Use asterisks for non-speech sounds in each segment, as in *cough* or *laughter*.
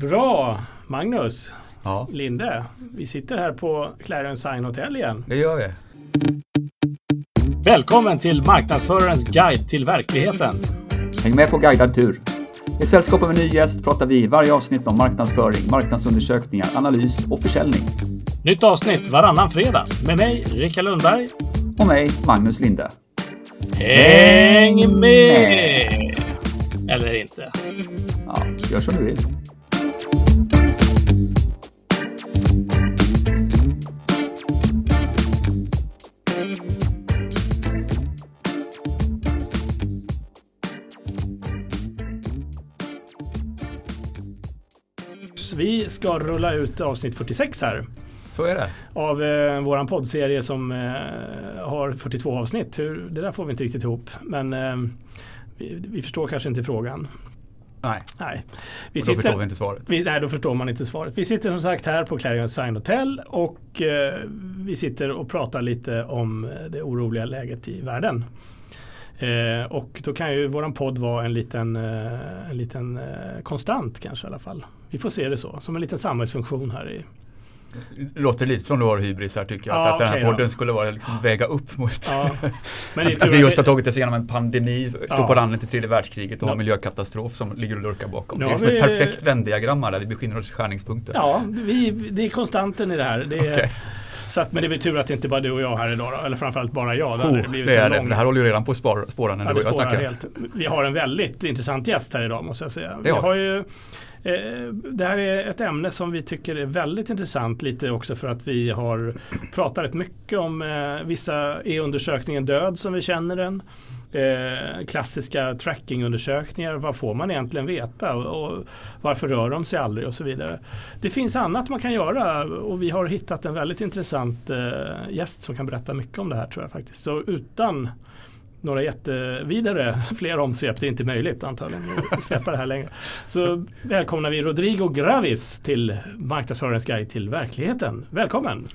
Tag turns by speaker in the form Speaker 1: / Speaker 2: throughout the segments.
Speaker 1: Bra, Magnus.
Speaker 2: Ja,
Speaker 1: Linde, vi sitter här på Clarion Sign Hotel igen.
Speaker 2: det gör vi.
Speaker 1: Välkommen till Marknadsförarens guide till verkligheten.
Speaker 3: Häng med på guidad tur. I sällskap med en ny gäst pratar vi i varje avsnitt om marknadsföring, marknadsundersökningar, analys och försäljning.
Speaker 1: Nytt avsnitt varannan fredag med mig, Rickard Lundberg.
Speaker 3: Och mig, Magnus Linde.
Speaker 1: Häng med! Eller inte.
Speaker 3: Ja, gör som du vill.
Speaker 1: Vi ska rulla ut avsnitt 46 här
Speaker 2: Så är det.
Speaker 1: av eh, våran poddserie som eh, har 42 avsnitt. Hur, det där får vi inte riktigt ihop. Men eh, vi, vi förstår kanske inte frågan.
Speaker 2: Nej,
Speaker 1: Nej. Vi
Speaker 2: och då förstår vi inte svaret.
Speaker 1: Vi, nej, då förstår man inte svaret. Vi sitter som sagt här på Clarion Sign Hotel och eh, vi sitter och pratar lite om det oroliga läget i världen. Eh, och då kan ju våran podd vara en liten, eh, en liten eh, konstant kanske i alla fall. Vi får se det så, som en liten samhällsfunktion här i.
Speaker 2: Låter lite som du har hybris här tycker jag.
Speaker 1: Ja,
Speaker 2: att, att den här podden skulle vara liksom väga upp mot
Speaker 1: Ja. Men *laughs*
Speaker 2: att, att vi just har tagit oss igenom en pandemi, står
Speaker 1: Ja.
Speaker 2: på randen till tredje världskriget och
Speaker 1: Ja.
Speaker 2: har miljökatastrof som ligger och lurkar bakom. Det är
Speaker 1: har
Speaker 2: som ett
Speaker 1: vi-
Speaker 2: perfekt vändiagram här där vi befinner oss i skärningspunkten.
Speaker 1: Ja, vi, det är konstanten i det här. Det är,
Speaker 2: Okej.
Speaker 1: Så att, men det är väl tur att det inte bara du och jag här idag eller framförallt bara jag.
Speaker 2: Oh,
Speaker 1: det
Speaker 2: är det, det här håller ju redan på att spåra när
Speaker 1: Ja,
Speaker 2: du
Speaker 1: det
Speaker 2: och jag
Speaker 1: spårar
Speaker 2: snackar.
Speaker 1: helt. Vi har en väldigt intressant gäst här idag måste jag säga. Vi
Speaker 2: har
Speaker 1: ju, Eh, det här är ett ämne som vi tycker är väldigt intressant lite också för att vi har pratat rätt mycket om eh, vissa är undersökningen död som vi känner den. Eh, klassiska trackingundersökningar, vad får man egentligen veta och, och varför rör de sig aldrig och så vidare. Det finns annat man kan göra och vi har hittat en väldigt intressant eh, gäst som kan berätta mycket om det här tror jag faktiskt. Så utan några jättevidare *laughs* fler omsvep. Det är inte möjligt antagligen att svepa det här längre. *laughs* Så välkomnar vi Rodrigo Gravis till Marknadsförarens guide till verkligheten. Välkommen!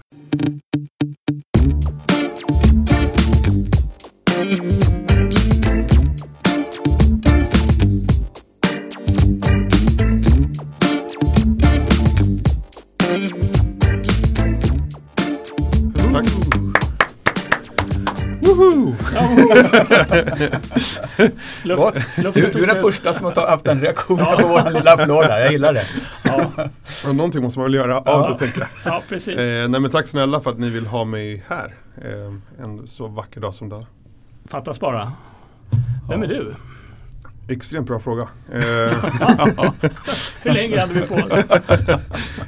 Speaker 2: Du, du är den första som har haft den reaktionen
Speaker 1: Ja.
Speaker 2: på vår lilla applåd där. Jag gillar det.
Speaker 1: Ja,
Speaker 4: Och någonting måste man väl göra av
Speaker 1: Ja.
Speaker 4: det tänker jag.
Speaker 1: ja, precis.
Speaker 4: Eh, nej men tack snälla för att ni vill ha mig här. Eh, en så vacker dag som idag.
Speaker 1: Fattas bara. Vem är du?
Speaker 4: Extremt bra fråga. Eh, *laughs*
Speaker 1: Hur länge hade vi på oss? *laughs*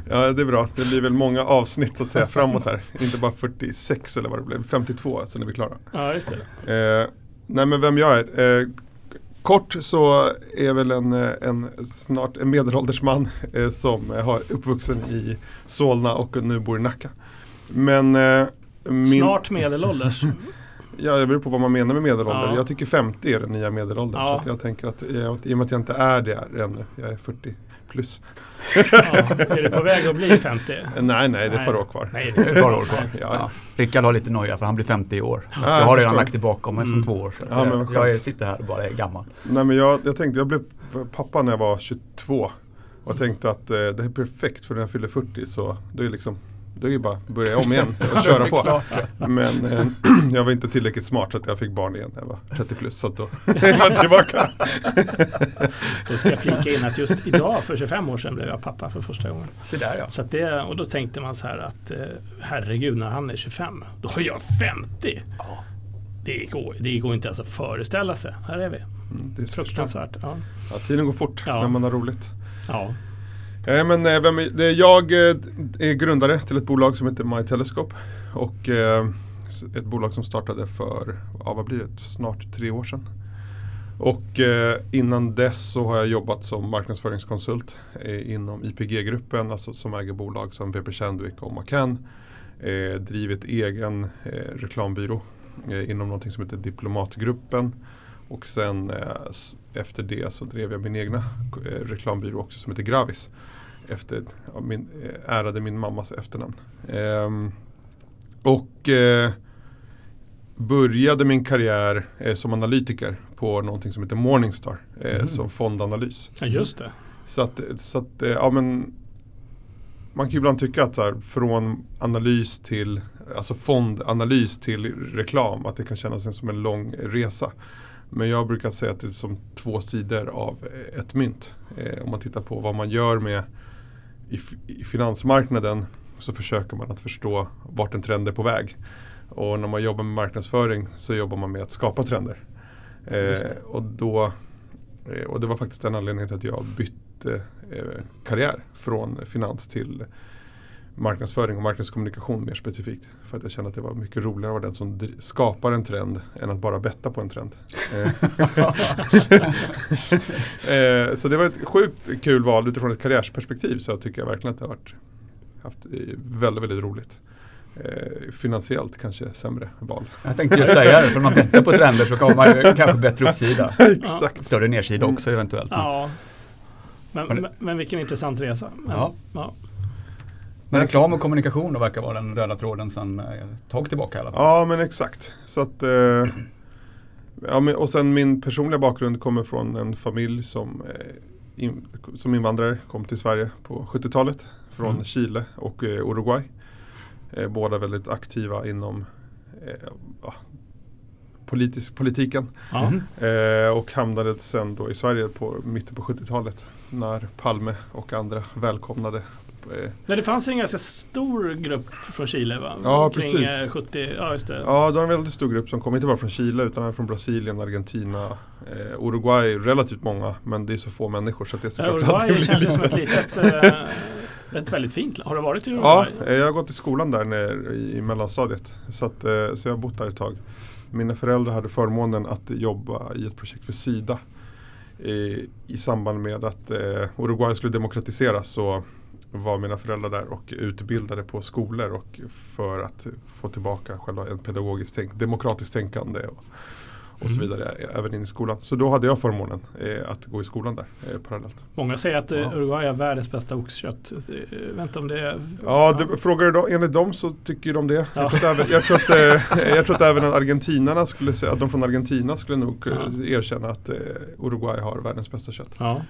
Speaker 4: ja det är bra. Det blir väl många avsnitt så att säga framåt här. Inte bara 46 eller vad det blev. 52 alltså när vi är klara.
Speaker 1: Ja, just det.
Speaker 4: Eh, nej men vem jag är. Eh, kort så är jag väl en, eh, en snart en medelålders man eh, som har uppvuxen i Solna och nu bor i Nacka. Men eh, min,
Speaker 1: Snart medelålders.
Speaker 4: Ja, det beror på vad man menar med medelålder.
Speaker 1: Ja.
Speaker 4: Jag tycker 50 är den nya medelåldern.
Speaker 1: Ja.
Speaker 4: Så att jag tänker att jag, i och med att jag inte är det ännu, jag är 40 plus.
Speaker 1: Ja, är du på väg att bli 50?
Speaker 4: Eh, *laughs* Nej, nej, det är ett par år kvar.
Speaker 1: Nej, det är
Speaker 2: Ett par år kvar.
Speaker 4: Ja.
Speaker 2: Ja. Rickard har lite noja för han blir 50 i år.
Speaker 4: Ja,
Speaker 2: jag
Speaker 4: jag
Speaker 2: har redan lagt det bakom mig sedan
Speaker 1: Mm.
Speaker 2: två år. Så
Speaker 4: Ja, men
Speaker 2: jag, sitter här och bara är gammal.
Speaker 4: Nej, men jag, jag tänkte, jag blev pappa när jag var 22. Och jag tänkte att eh, det är perfekt för när jag fyller 40 så då är det liksom då är det bara att börja om igen och köra på.
Speaker 2: klart,
Speaker 4: Men eh, *clears throat* jag var inte tillräckligt smart så att jag fick barn igen när jag var 30 plus. Så att då *laughs* är man tillbaka.
Speaker 1: Då ska jag flika in att just idag för 25 år sedan blev jag pappa för första gången.
Speaker 2: Se där ja.
Speaker 1: Så att det, och då tänkte man så här att eh, herregud när han är 25 då är jag 50.
Speaker 2: Ja.
Speaker 1: Det går, det går inte ens att föreställa sig. Här är vi.
Speaker 4: Mm, det är så.
Speaker 1: Fruktansvärt. Ja.
Speaker 4: Ja, tiden går fort
Speaker 1: Ja.
Speaker 4: när man har roligt.
Speaker 1: Ja.
Speaker 4: Eh, men, eh, vem är, det är jag eh, är grundare till ett bolag som heter MyTelescope. Och eh, ett bolag som startade för, ja, vad blir det, snart tre år sedan. Och eh, innan dess så har jag jobbat som marknadsföringskonsult eh, inom IPG-gruppen, alltså som äger bolag som VP Sandvik och McCann. Eh, drivit egen eh, reklambyrå eh, inom någonting som heter Diplomatgruppen. Och sen eh, efter det så drev jag min egna eh, reklambyrå också som heter Gravis. Efter ja, min, eh, ärade min mammas efternamn. Ehm, och eh, började min karriär eh, som analytiker på någonting som heter Morningstar. Eh,
Speaker 1: Mhm.
Speaker 4: Som fondanalys.
Speaker 1: ja, just det.
Speaker 4: Så att, så att eh, ja men man kan ju ibland tycka att så här, från analys till, alltså fondanalys till reklam, att det kan kännas som en lång resa. Men jag brukar säga att det är som två sidor av eh, ett mynt. Eh, om man tittar på vad man gör med i, i finansmarknaden så försöker man att förstå vart en trend är på väg. Och när man jobbar med marknadsföring så jobbar man med att skapa trender. Eh, och, då, eh, och det var faktiskt den anledningen till att jag bytte eh, karriär från finans till marknadsföring och marknadskommunikation mer specifikt. För att jag kände att det var mycket roligare att vara den som skapar en trend än att bara betta på en trend. Eh, *laughs* eh, så det var ett sjukt kul val utifrån ett karriärsperspektiv så jag tycker jag verkligen att det har varit haft väldigt, väldigt roligt. Eh, finansiellt kanske sämre val.
Speaker 2: Jag tänkte just säga det, för om man bettar på trender så kommer man ju kanske bättre uppsida. *laughs*
Speaker 4: Exakt.
Speaker 2: Större nedsida också eventuellt. Men,
Speaker 1: Ja. Men,
Speaker 2: Men-
Speaker 1: men, men vilken intressant resa. Men,
Speaker 2: Ja.
Speaker 1: ja.
Speaker 2: Men reklam och kommunikation då verkar vara den röda tråden sedan eh, ett tag tillbaka i alla fall.
Speaker 4: Ja men exakt. Så att, eh, ja, men, och sen min personliga bakgrund kommer från en familj som, eh, in, som invandrare kom till Sverige på 70-talet. Från
Speaker 2: Mm.
Speaker 4: Chile och eh, Uruguay. Eh, båda väldigt aktiva inom eh, ja, politisk, politiken.
Speaker 2: Mhm.
Speaker 4: Eh, och hamnade sen då i Sverige på mitten på 70-talet. När Palme och andra välkomnade eh,
Speaker 1: Men det fanns en ganska stor grupp från Chile va?
Speaker 4: Ja,
Speaker 1: Kring
Speaker 4: precis.
Speaker 1: eh, 70, ja just det.
Speaker 4: Ja, det var en väldigt stor grupp som kom, inte bara från Chile utan även från Brasilien, Argentina, eh, Uruguay, relativt många. Men det är så få människor så att det är
Speaker 1: Ja,
Speaker 4: såklart att det
Speaker 1: Uruguay
Speaker 4: blir
Speaker 1: känns ju som
Speaker 4: lite-
Speaker 1: ett litet, eh, ett väldigt fint land. Har du varit i
Speaker 4: Ja,
Speaker 1: Uruguay?
Speaker 4: eh, jag har gått i skolan där nere i, mellanstadiet. Så, att, eh, så jag har bott där ett tag. Mina föräldrar hade förmånen att jobba i ett projekt för Sida. I, i samband med att eh, Uruguay skulle demokratiseras så var mina föräldrar där och utbildade på skolor och för att få tillbaka själva en pedagogiskt tänk, demokratiskt tänkande och, och så
Speaker 2: Mm.
Speaker 4: vidare eh, även in i skolan. Så då hade jag förmånen eh, att gå i skolan där eh, parallellt.
Speaker 1: Många säger att eh. Uruguay är världens bästa oxkött. Inte om det är...
Speaker 4: Ja, det, frågar du då, enligt dem så tycker de det.
Speaker 1: Ja.
Speaker 4: Jag, tror att även, jag, tror att, eh, jag tror att även att argentinarna skulle säga, att de från Argentina skulle nog
Speaker 1: Ja.
Speaker 4: erkänna att Uruguay har världens bästa kött.
Speaker 1: Ja.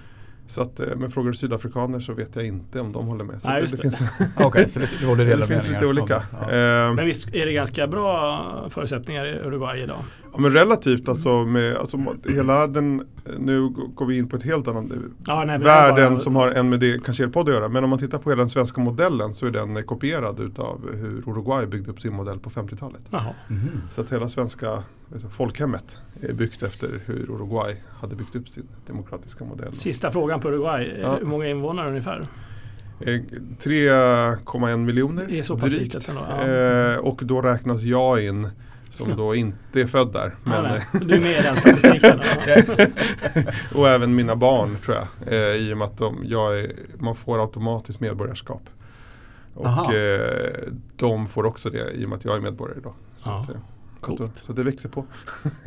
Speaker 4: Så att, eh, men frågar du sydafrikaner så vet jag inte om de håller med. Så
Speaker 1: Nej,
Speaker 4: det, det,
Speaker 1: det.
Speaker 4: finns, *laughs*
Speaker 2: Okej, så det, det
Speaker 4: det finns lite olika.
Speaker 2: Ja.
Speaker 4: Eh,
Speaker 1: Men visst är det ganska bra förutsättningar i Uruguay idag?
Speaker 4: ja, men relativt alltså med alltså, hela den, nu går vi in på ett helt annat
Speaker 1: Ja, nej,
Speaker 4: världen
Speaker 1: bara-
Speaker 4: som har en med det kanske hjälpa att göra. Men om man tittar på hela den svenska modellen så är den kopierad utav hur Uruguay byggde upp sin modell på 50-talet.
Speaker 1: Jaha.
Speaker 2: Mhm.
Speaker 4: Så att hela svenska folkhemmet är byggt efter hur Uruguay hade byggt upp sin demokratiska modell.
Speaker 1: Sista frågan på Uruguay. Eh,
Speaker 4: Ja.
Speaker 1: Hur många invånare ungefär?
Speaker 4: Eh, 3,1 miljoner
Speaker 1: Det är så pass
Speaker 4: drygt.
Speaker 1: litet ja.
Speaker 4: Eh, och då räknas jag in som då inte är född där. Men,
Speaker 1: nej. Du är med i den statistiken? ja. *laughs*
Speaker 4: och även mina barn tror jag. Eh, I och med att de, jag är, man får automatiskt medborgarskap.
Speaker 2: Aha.
Speaker 4: Och eh, de får också det i och med att jag är medborgare idag.
Speaker 1: Ja, coolt.
Speaker 4: så, det växer på.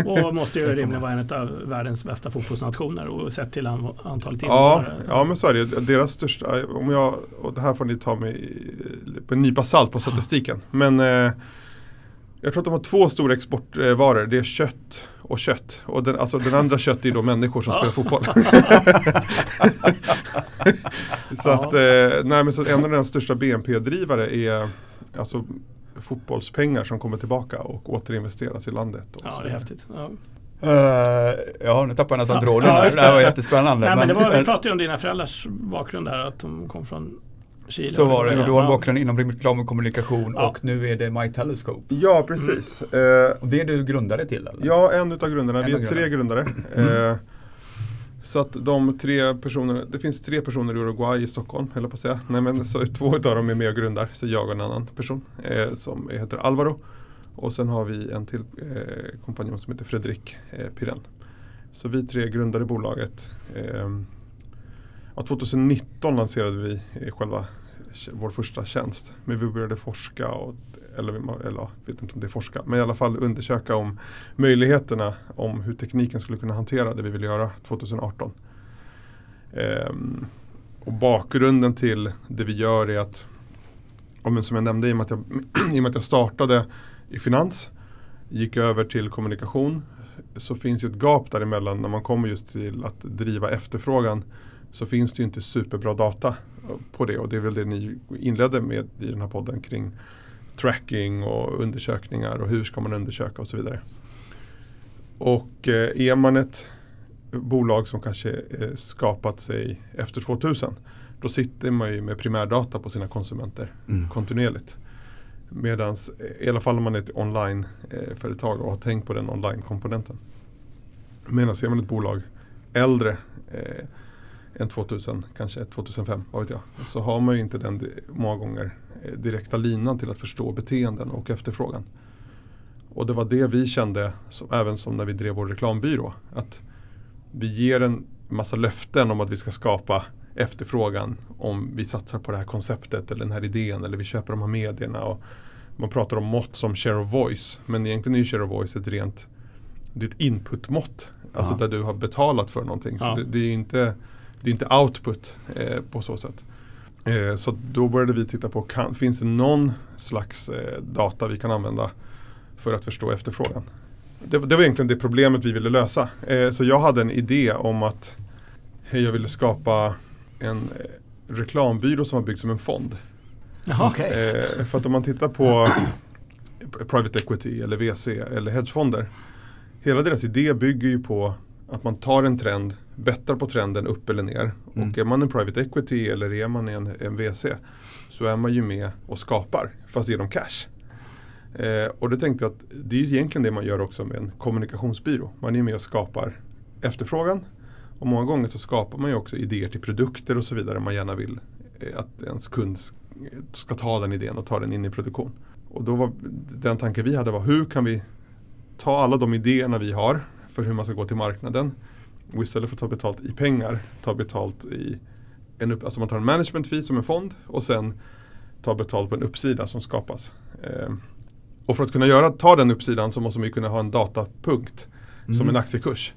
Speaker 1: Och måste ju *laughs* rimligen vara en av världens bästa fotbollsnationer och sett till an- antalet
Speaker 4: Ja,
Speaker 1: invånare.
Speaker 4: ja men så är det. Deras största, om jag, och det här får ni ta med på en nypa salt på statistiken. Men eh, jag tror att de har två stora exportvaror. Det är kött och kött. Och den, alltså den andra kött är då människor som spelar fotboll. *laughs* *laughs* så att, eh, nej, men så en av deras största BNP-drivare är alltså fotbollspengar som kommer tillbaka och återinvesteras i landet. Och
Speaker 1: Ja,
Speaker 4: så
Speaker 1: det är häftigt. Ja.
Speaker 2: Eh, ja, nu tappade jag nästan
Speaker 1: Ja,
Speaker 2: tråden
Speaker 1: ja,
Speaker 2: Det här var jättespännande.
Speaker 1: Nej, men det var, vi pratade ju om dina föräldrars bakgrund där, att de kom från Chile.
Speaker 2: så var det.
Speaker 1: Ja.
Speaker 2: Du har en bakgrund inom reklam och kommunikation
Speaker 1: Ja.
Speaker 2: och nu är det My Telescope.
Speaker 4: Ja, precis.
Speaker 1: Mm.
Speaker 4: Eh,
Speaker 2: Och det är du grundare till eller?
Speaker 4: Ja, en utav grundarna.
Speaker 2: En
Speaker 4: Vi är tre grundare.
Speaker 2: Mm.
Speaker 4: Eh, så att de tre personerna, det finns tre personer i Uruguay i Stockholm, höll jag på att säga. Nej men så två utav dem är med och grundar, så jag och en annan person eh, som heter Alvaro. Och sen har vi en till eh, kompanjon som heter Fredrik eh, Pirell. Så vi tre grundade bolaget. Eh, ja, 2019 lanserade vi eh, själva vår första tjänst. Men vi började forska, och, eller, eller jag vet inte om det är forska, men i alla fall undersöka om möjligheterna om hur tekniken skulle kunna hantera det vi vill göra 2018. Ehm, och bakgrunden till det vi gör är att, men som jag nämnde, i och, med att jag, *clears throat* i och med att jag startade i finans, gick över till kommunikation, så finns ju ett gap däremellan när man kommer just till att driva efterfrågan så finns det ju inte superbra data på det och det är väl det ni inledde med i den här podden kring tracking och undersökningar och hur ska man undersöka och så vidare. Och eh, är man ett bolag som kanske eh, skapat sig efter 2000 då sitter man ju med primärdata på sina konsumenter
Speaker 3: Mm.
Speaker 4: kontinuerligt. Medan i alla fall om man är ett online-företag och har tänkt på den online-komponenten. Medan är man ett bolag äldre eh, än 2000, kanske 2005, vad vet jag. Så har man ju inte den många gånger eh, direkta linan till att förstå beteenden och efterfrågan. Och det var det vi kände, som, även som när vi drev vår reklambyrå. Att vi ger en massa löften om att vi ska skapa efterfrågan om vi satsar på det här konceptet eller den här idén eller vi köper de här medierna. Och man pratar om mått som share of voice men egentligen är share of voice ett rent det är ett inputmått. Alltså
Speaker 3: Ja.
Speaker 4: där du har betalat för någonting. Så
Speaker 1: Ja.
Speaker 4: det, det är inte, det är inte output eh, på så sätt. Eh, så då började vi titta på, kan, finns det någon slags eh, data vi kan använda för att förstå efterfrågan? Det, det var egentligen det problemet vi ville lösa. Eh, så jag hade en idé om att jag ville skapa en reklambyrå som var byggd som en fond.
Speaker 1: Jaha.
Speaker 4: Eh, för att om man tittar på private equity eller VC eller hedgefonder. Hela deras idé bygger ju på att man tar en trend, bettar på trenden upp eller ner.
Speaker 3: Mm.
Speaker 4: Och är man en private equity eller är man en, en VC så är man ju med och skapar fast genom cash. Eh, och det tänkte jag att det är ju egentligen det man gör också med en kommunikationsbyrå. Man är med och skapar efterfrågan. Och många gånger så skapar man ju också idéer till produkter och så vidare man gärna vill eh, att ens kund ska ta den idén och ta den in i produktion. Och då var den tanken vi hade var hur kan vi ta alla de idéerna vi har för hur man ska gå till marknaden och istället för att ta betalt i pengar ta betalt i en upp, alltså man tar en management fee som en fond och sen ta betalt på en uppsida som skapas. Eh, och för att kunna göra, ta den uppsidan så måste man kunna ha en datapunkt som
Speaker 3: Mm.
Speaker 4: en aktiekurs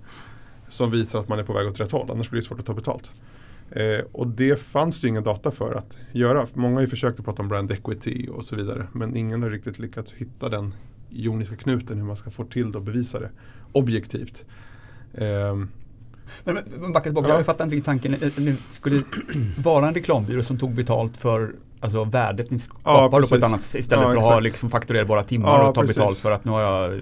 Speaker 4: som visar att man är på väg åt rätt håll, annars blir det svårt att ta betalt. Eh, och det fanns det ju ingen data för att göra. Många har ju försökt att prata om brand equity och så vidare men ingen har riktigt lyckats hitta den joniska knuten hur man ska få till det och bevisa det objektivt. Ehm,
Speaker 3: Men, men, backa tillbaka,
Speaker 4: Ja.
Speaker 3: jag fattar inte riktigt tanken. Eh, Det skulle *clears throat* vara en reklambyrå som tog betalt för alltså, värdet ni skapar då på ett annat sätt istället
Speaker 4: Ja,
Speaker 3: för att ha
Speaker 4: exakt.
Speaker 3: liksom, fakturerbara timmar
Speaker 4: Ja,
Speaker 3: och ta
Speaker 4: precis.
Speaker 3: betalt för att nu har jag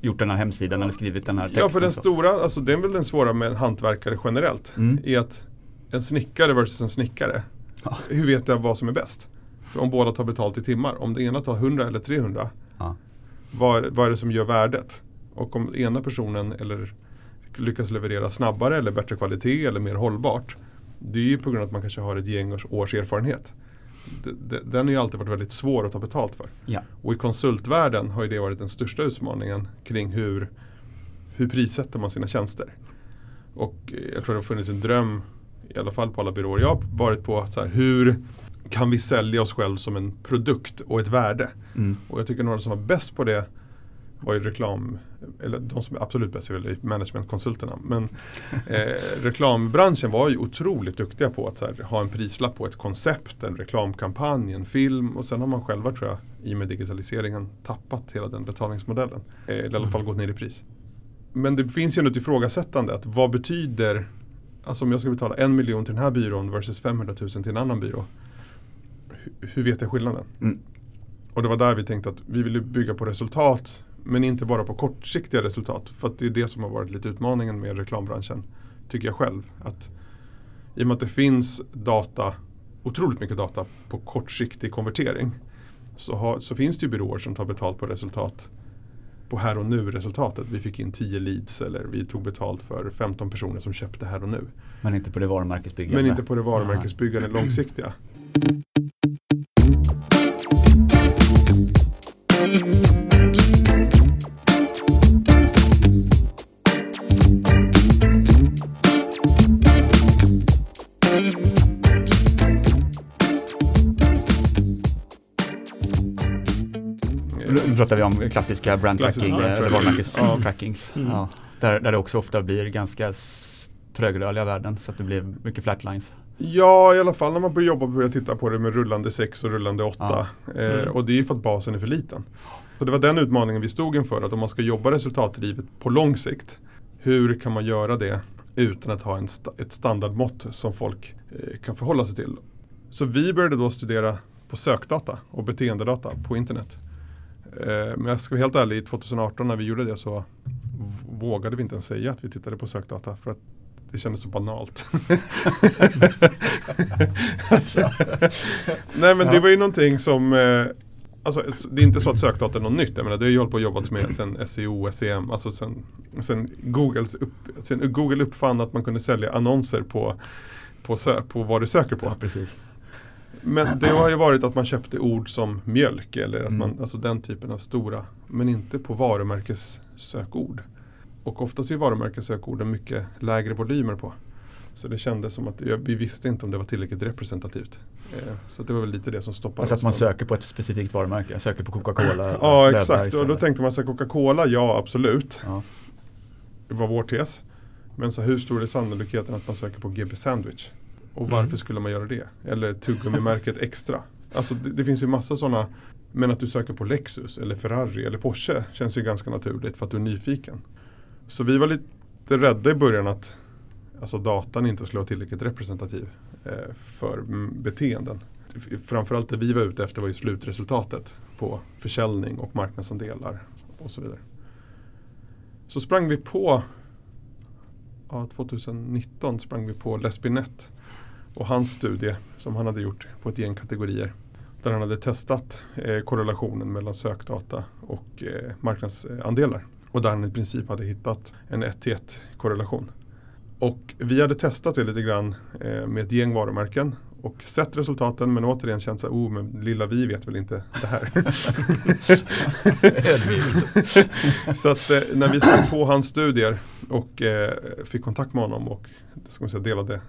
Speaker 3: gjort den här hemsidan eller skrivit den här texten.
Speaker 4: ja för den stora, alltså det är väl den svåra med hantverkare generellt.
Speaker 3: Mm.
Speaker 4: Är att en snickare versus en snickare.
Speaker 3: Ja.
Speaker 4: Hur vet jag vad som är bäst? För om båda tar betalt i timmar. Om det ena tar 100 eller 300.
Speaker 3: Ja.
Speaker 4: Vad, vad är det som gör värdet? Och om ena personen eller lyckas leverera snabbare eller bättre kvalitet eller mer hållbart. Det är ju på grund av att man kanske har ett gäng års, erfarenhet. Den har ju alltid varit väldigt svår att ta betalt för.
Speaker 3: Ja.
Speaker 4: Och i konsultvärlden har ju det varit den största utmaningen kring hur, hur prissätter man sina tjänster. Och jag tror det har funnits en dröm, i alla fall på alla byråer jag har varit på, att så här, hur kan vi sälja oss själv som en produkt och ett värde?
Speaker 3: Mm.
Speaker 4: Och jag tycker några som var bäst på det var ju reklam, eller de som är absolut bäst är väl managementkonsulterna. Men eh, *laughs* reklambranschen var ju otroligt duktiga på att här, ha en prislapp på ett koncept, en reklamkampanj, en film och sen har man själva tror jag i och med digitaliseringen tappat hela den betalningsmodellen. Eh, eller i alla fall gått ner i pris. Men det finns ju ändå ett ifrågasättande att vad betyder, alltså om jag ska betala en miljon till den här byrån versus 500 000 till en annan byrå. Hur, hur vet jag skillnaden?
Speaker 3: Mm.
Speaker 4: Och det var där vi tänkte att vi ville bygga på resultat men inte bara på kortsiktiga resultat. För att det är det som har varit lite utmaningen med reklambranschen. Tycker jag själv. Att I och med att det finns data, otroligt mycket data på kortsiktig konvertering. Så, har, så finns det ju byråer som tar betalt på resultat på här och nu resultatet. Vi fick in 10 leads eller vi tog betalt för 15 personer som köpte här och nu.
Speaker 3: Men inte på det varumärkesbyggande.
Speaker 4: Men inte på det varumärkesbyggande långsiktiga.
Speaker 3: Pratar vi om klassiska brand
Speaker 4: Klassisk
Speaker 3: tracking,
Speaker 4: brand
Speaker 3: eller
Speaker 4: tracking.
Speaker 3: varumärkes
Speaker 4: Ja.
Speaker 3: trackings.
Speaker 1: Mm.
Speaker 3: Ja. Där, där det också ofta blir ganska trögrörliga värden så att det blir mycket flatlines.
Speaker 4: Ja, i alla fall när man börjar jobba och börjar titta på det med rullande 6 och rullande 8. Eh,
Speaker 1: Mm.
Speaker 4: och det är ju för att basen är för liten. Så det var den utmaningen vi stod inför, att om man ska jobba resultatdrivet på lång sikt, hur kan man göra det utan att ha en sta ett standardmått som folk eh, kan förhålla sig till. Så vi började då studera på sökdata och beteendedata på internet. Eh, men jag ska vara helt ärlig, 2018 när vi gjorde det så vågade vi inte ens säga att vi tittade på sökdata för att det kändes så banalt. alltså. *laughs* Nej men det var ju någonting som eh, Alltså, det är inte så att sökdata är något nytt. Jag menar, det har ju hållit på och jobbat med sen SEO, SEM, alltså sen, sen, Googles upp, sen Google uppfann att man kunde sälja annonser på, på, sö, på vad du söker på.
Speaker 3: Ja, precis.
Speaker 4: Men det har ju varit att man köpte ord som mjölk eller att mm. man, alltså den typen av stora, men inte på varumärkessökord. Och oftast är varumärkessökorden mycket lägre volymer på. Så det kändes som att vi visste inte om det var tillräckligt representativt. Eh, så det var väl lite det som stoppade
Speaker 3: alltså oss. Alltså att man söker på ett specifikt varumärke, söker på Coca-Cola? *laughs*
Speaker 4: ja exakt, och då tänkte man sig Coca-Cola, ja absolut. Ja. Det var vår tes. Men så hur stor är sannolikheten att man söker på GB Sandwich? Och varför mm. skulle man göra det? Eller tuggummimärket *laughs* extra? Alltså det, det finns ju massa sådana men att du söker på Lexus eller Ferrari eller Porsche känns ju ganska naturligt för att du är nyfiken. Så vi var lite rädda i början att alltså datan inte skulle vara tillräckligt representativ eh, för beteenden. Framförallt det vi var ute efter var ju slutresultatet på försäljning och marknadsandelar och så vidare. Så sprang vi på, ja, 2019 sprang vi på Lespinet och hans studie som han hade gjort på ett gäng kategorier. Där han hade testat eh, korrelationen mellan sökdata och eh, marknadsandelar. Och där han i princip hade hittat en 1-1 korrelation. Och vi hade testat det lite grann eh, med ett gäng varumärken och sett resultaten men återigen känt så här, oh men lilla vi vet väl inte det här. *laughs* så att eh, när vi såg på hans studier och eh, fick kontakt med honom och ska man säga, delade,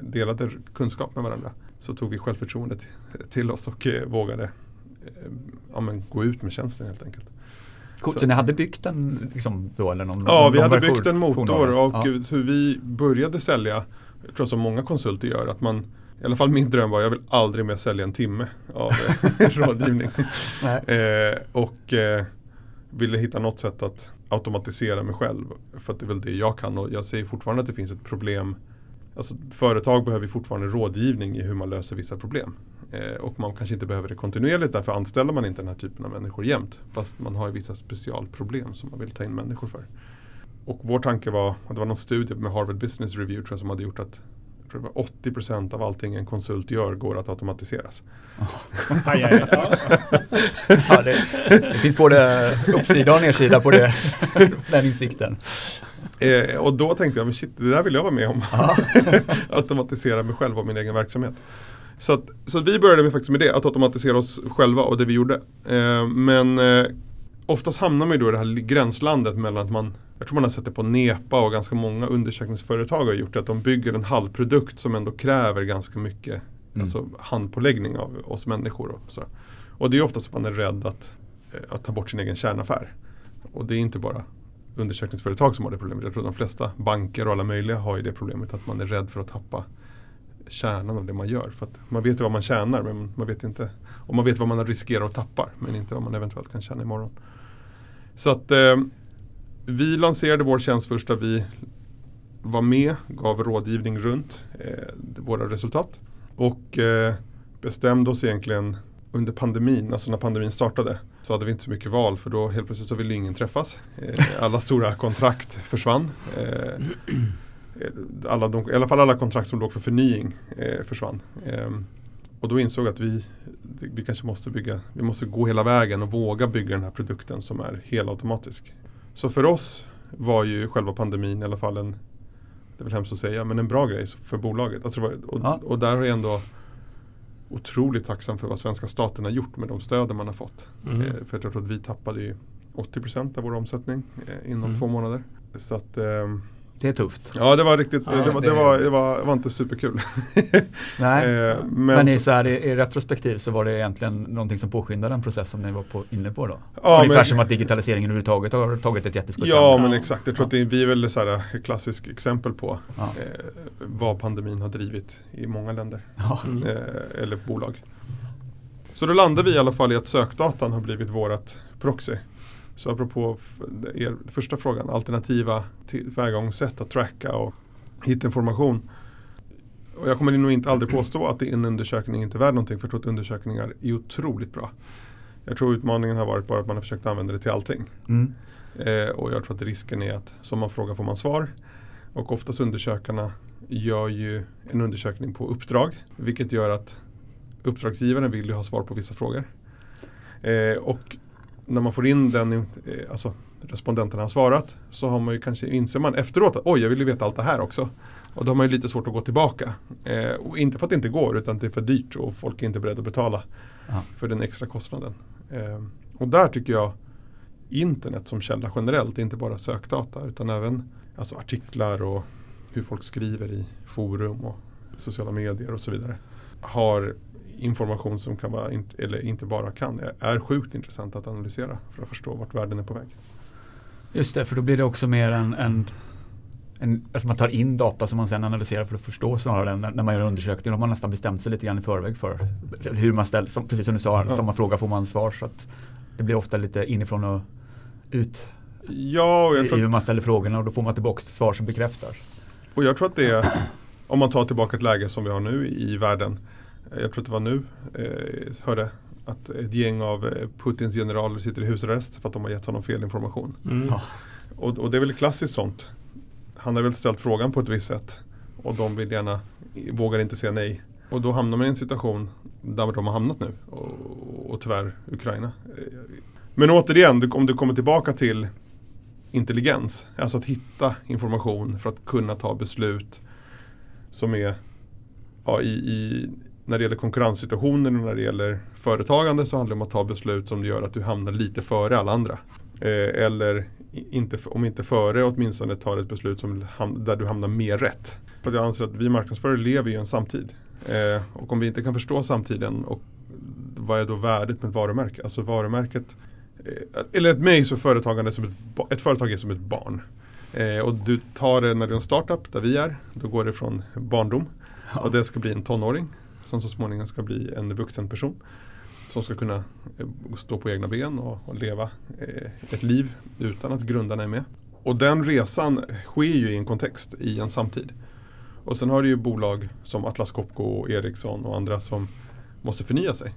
Speaker 4: delade kunskap med varandra så tog vi självförtroendet till oss och eh, vågade eh, ja, men, gå ut med tjänsten helt enkelt.
Speaker 3: Coolt, så, så ni hade byggt en liksom, då, eller någon,
Speaker 4: Ja,
Speaker 3: någon
Speaker 4: vi hade byggt en motor och ja. hur vi började sälja, jag tror som många konsulter gör, att man i alla fall min dröm var, jag vill aldrig mer sälja en timme av eh, *laughs* rådgivning. eh, och eh, ville hitta något sätt att automatisera mig själv. För att det är väl det jag kan och jag säger fortfarande att det finns ett problem. Alltså, företag behöver fortfarande rådgivning i hur man löser vissa problem. Eh, och man kanske inte behöver det kontinuerligt därför anställer man inte den här typen av människor jämt. Fast man har ju vissa specialproblem som man vill ta in människor för. Och vår tanke var, och det var någon studie med Harvard Business Review tror jag, som hade gjort att jag tror det var 80 procent av allting en konsult gör går att automatiseras.
Speaker 3: aj, aj, aj. ja, det, det, finns både uppsida och nedsida på det, den insikten.
Speaker 4: Eh, och då tänkte jag, men shit, det där vill jag vara med om. *laughs* Automatisera mig själv och min egen verksamhet. Så, att, så att vi började med, faktiskt med det, att automatisera oss själva och det vi gjorde. Eh, men eh, oftast hamnar man ju då i det här gränslandet mellan att man jag tror man har sett det på NEPA och ganska många undersökningsföretag har gjort det. Att de bygger en halvprodukt som ändå kräver ganska mycket mm. alltså handpåläggning av oss människor. Och, så. och det är oftast att man är rädd att, eh, att ta bort sin egen kärnaffär. Och det är inte bara undersökningsföretag som har det problemet. Jag tror att de flesta banker och alla möjliga har ju det problemet att man är rädd för att tappa kärnan av det man gör. För att man vet ju vad man tjänar men man vet inte och man vet vad man riskerar att tappa men inte vad man eventuellt kan tjäna imorgon. Så att eh, vi lanserade vår tjänst först där vi var med, gav rådgivning runt eh, våra resultat och eh, bestämde oss egentligen under pandemin, alltså när pandemin startade, så hade vi inte så mycket val för då helt plötsligt så ville ingen träffas. Eh, alla stora kontrakt försvann. Eh, alla de, I alla fall alla kontrakt som låg för förnying eh, försvann. Ehm, och då insåg att vi, vi kanske måste bygga, vi måste gå hela vägen och våga bygga den här produkten som är helautomatisk. Så för oss var ju själva pandemin i alla fall en, det är väl hemskt att säga, men en bra grej för bolaget. Alltså och, ja. och där är jag ändå otroligt tacksam för vad svenska staten har gjort med de stöden man har fått. Mm. Eh, för jag tror att vi tappade ju 80% av vår omsättning eh, inom mm. två månader. Så att eh,
Speaker 3: det är tufft.
Speaker 4: Ja det var riktigt, ja, det, var, det, var, det, var, det var inte superkul. *laughs*
Speaker 3: Nej, eh, men, men i, så här, i, i retrospektiv så var det egentligen någonting som påskyndade den process som ni var på, inne på då? Ja, Ungefär men, som att digitaliseringen överhuvudtaget har tagit ett jätteskott
Speaker 4: Ja men exakt, jag tror ja. att det, vi är väl så här, ett klassiskt exempel på ja. eh, vad pandemin har drivit i många länder. Mm. Eh, eller bolag. Så då landar vi i alla fall i att sökdatan har blivit vårat proxy. Så apropå er första frågan, alternativa tillvägagångssätt att tracka och hitta information. Och jag kommer nog inte aldrig påstå att en undersökning inte är värd någonting för jag tror att undersökningar är otroligt bra. Jag tror utmaningen har varit bara att man har försökt använda det till allting. Mm. Eh, och jag tror att risken är att som man frågar får man svar. Och oftast undersökarna gör ju en undersökning på uppdrag. Vilket gör att uppdragsgivaren vill ju ha svar på vissa frågor. Eh, och när man får in den, eh, alltså respondenten har svarat, så har man ju kanske, inser man efteråt att oj, jag vill ju veta allt det här också. Och då har man ju lite svårt att gå tillbaka. Eh, och inte för att det inte går, utan det är för dyrt och folk är inte beredda att betala Aha. för den extra kostnaden. Eh, och där tycker jag internet som källa generellt, inte bara sökdata utan även alltså artiklar och hur folk skriver i forum och sociala medier och så vidare. Har information som kan vara, eller inte bara kan, är sjukt intressant att analysera för att förstå vart världen är på väg.
Speaker 3: Just det, för då blir det också mer en, en, en alltså man tar in data som man sen analyserar för att förstå snarare än när man gör undersökningar. Då har man nästan bestämt sig lite grann i förväg för hur man ställer, som, precis som du sa, ja. samma fråga får man svar. Så att det blir ofta lite inifrån och ut
Speaker 4: ja, och
Speaker 3: i hur man ställer frågorna och då får man tillbaka svar som bekräftar.
Speaker 4: Och jag tror att det är, om man tar tillbaka ett läge som vi har nu i världen. Jag tror att det var nu, eh, hörde att ett gäng av eh, Putins generaler sitter i husarrest för att de har gett honom fel information. Mm. Ja. Och, och, det är väl klassiskt sånt. Han har väl ställt frågan på ett visst sätt och de vill gärna, vågar inte säga nej. Och då hamnar man i en situation där de har hamnat nu och, och tyvärr Ukraina. Men återigen, om du kommer tillbaka till intelligens, alltså att hitta information för att kunna ta beslut som är ja, i, i när det gäller konkurrenssituationen och när det gäller företagande så handlar det om att ta beslut som gör att du hamnar lite före alla andra. Eh, eller inte, om inte före åtminstone tar ett beslut som, där du hamnar mer rätt. För jag anser att vi marknadsförare lever i en samtid. Eh, och om vi inte kan förstå samtiden och vad är då värdet med ett varumärke? Alltså varumärket, eh, eller ett mig så företagande som ett, ett företag är som ett barn. Eh, och du tar det när du är en startup där vi är, då går det från barndom ja. och det ska bli en tonåring som så småningom ska bli en vuxen person. Som ska kunna eh, stå på egna ben och, och leva eh, ett liv utan att grundarna är med. Och den resan sker ju i en kontext, i en samtid. Och sen har du ju bolag som Atlas Copco och Ericsson och andra som måste förnya sig.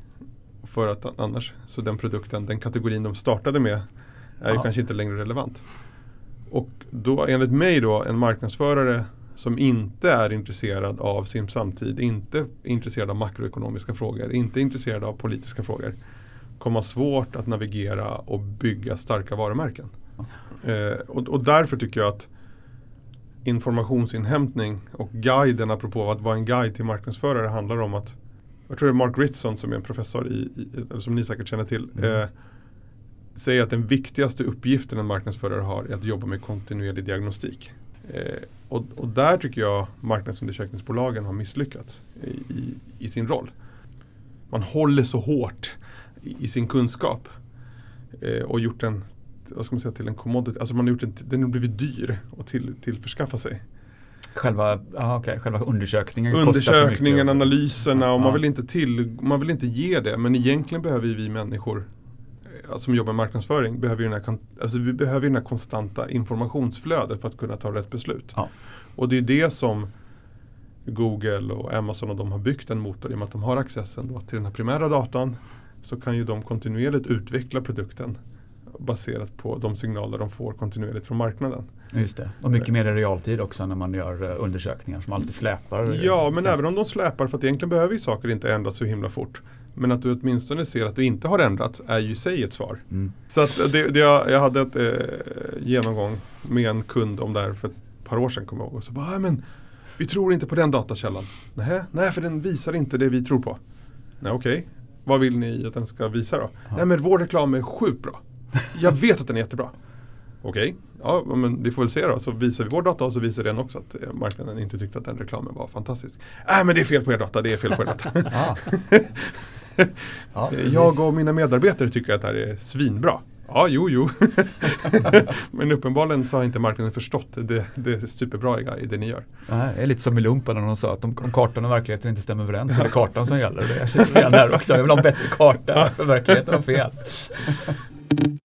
Speaker 4: För att annars, så den produkten, den kategorin de startade med är ju kanske inte längre relevant. Och då enligt mig då, en marknadsförare som inte är intresserad av sin samtid, inte intresserad av makroekonomiska frågor, inte intresserad av politiska frågor, kommer ha svårt att navigera och bygga starka varumärken. Eh, och, och, därför tycker jag att informationsinhämtning och guiden, apropå att vara en guide till marknadsförare, handlar om att jag tror det är Mark Ritson som är en professor, i, i som ni säkert känner till, mm. eh, säger att den viktigaste uppgiften en marknadsförare har är att jobba med kontinuerlig diagnostik. Eh, och, och, där tycker jag marknadsundersökningsbolagen har misslyckats i, i, i, sin roll. Man håller så hårt i, i sin kunskap eh, och gjort den vad ska man säga, till en commodity. Alltså man har gjort en, den har blivit dyr att till, tillförskaffa sig.
Speaker 3: Själva, aha, okay. Själva undersökningen
Speaker 4: Undersökningen, analyserna och man, vill inte till, man vill inte ge det. Men egentligen behöver vi människor som jobbar med marknadsföring behöver ju den här, alltså vi behöver den här konstanta informationsflödet för att kunna ta rätt beslut. Ja. Och det är det som Google och Amazon och de har byggt en motor i och med att de har accessen då till den här primära datan så kan ju de kontinuerligt utveckla produkten baserat på de signaler de får kontinuerligt från marknaden.
Speaker 3: Just det, och mycket mer i realtid också när man gör eh, undersökningar som alltid släpar.
Speaker 4: Ja, men även om de släpar för att egentligen behöver ju saker inte ändras så himla fort. Men att du åtminstone ser att du inte har ändrat är ju i sig ett svar. Mm. Så att det, det jag, jag, hade ett eh, genomgång med en kund om det här för ett par år sedan. Kom jag ihåg. Och så bara, men vi tror inte på den datakällan. Nej, nej, för den visar inte det vi tror på. Nej, okej. Okay. Vad vill ni att den ska visa då? Ja. Nej, men vår reklam är sjukt bra. Jag vet att den är jättebra. Okej, okay. ja, men vi får väl se då. Så visar vi vår data och så visar den också att eh, marknaden inte tyckte att den reklamen var fantastisk. Nej, äh, men det är fel på er data, det är fel på er data. *laughs* *laughs* ja, jag och mina medarbetare tycker att det här är svinbra. Ja, jo, jo. *laughs* Men uppenbarligen så har inte marknaden förstått det, det är superbra i det ni gör.
Speaker 3: det är lite som i lumpen när de sa att om, om kartan och verkligheten inte stämmer överens så är det kartan som gäller. Det är lite där också. Jag vill ha en bättre karta för verkligheten har fel. *laughs*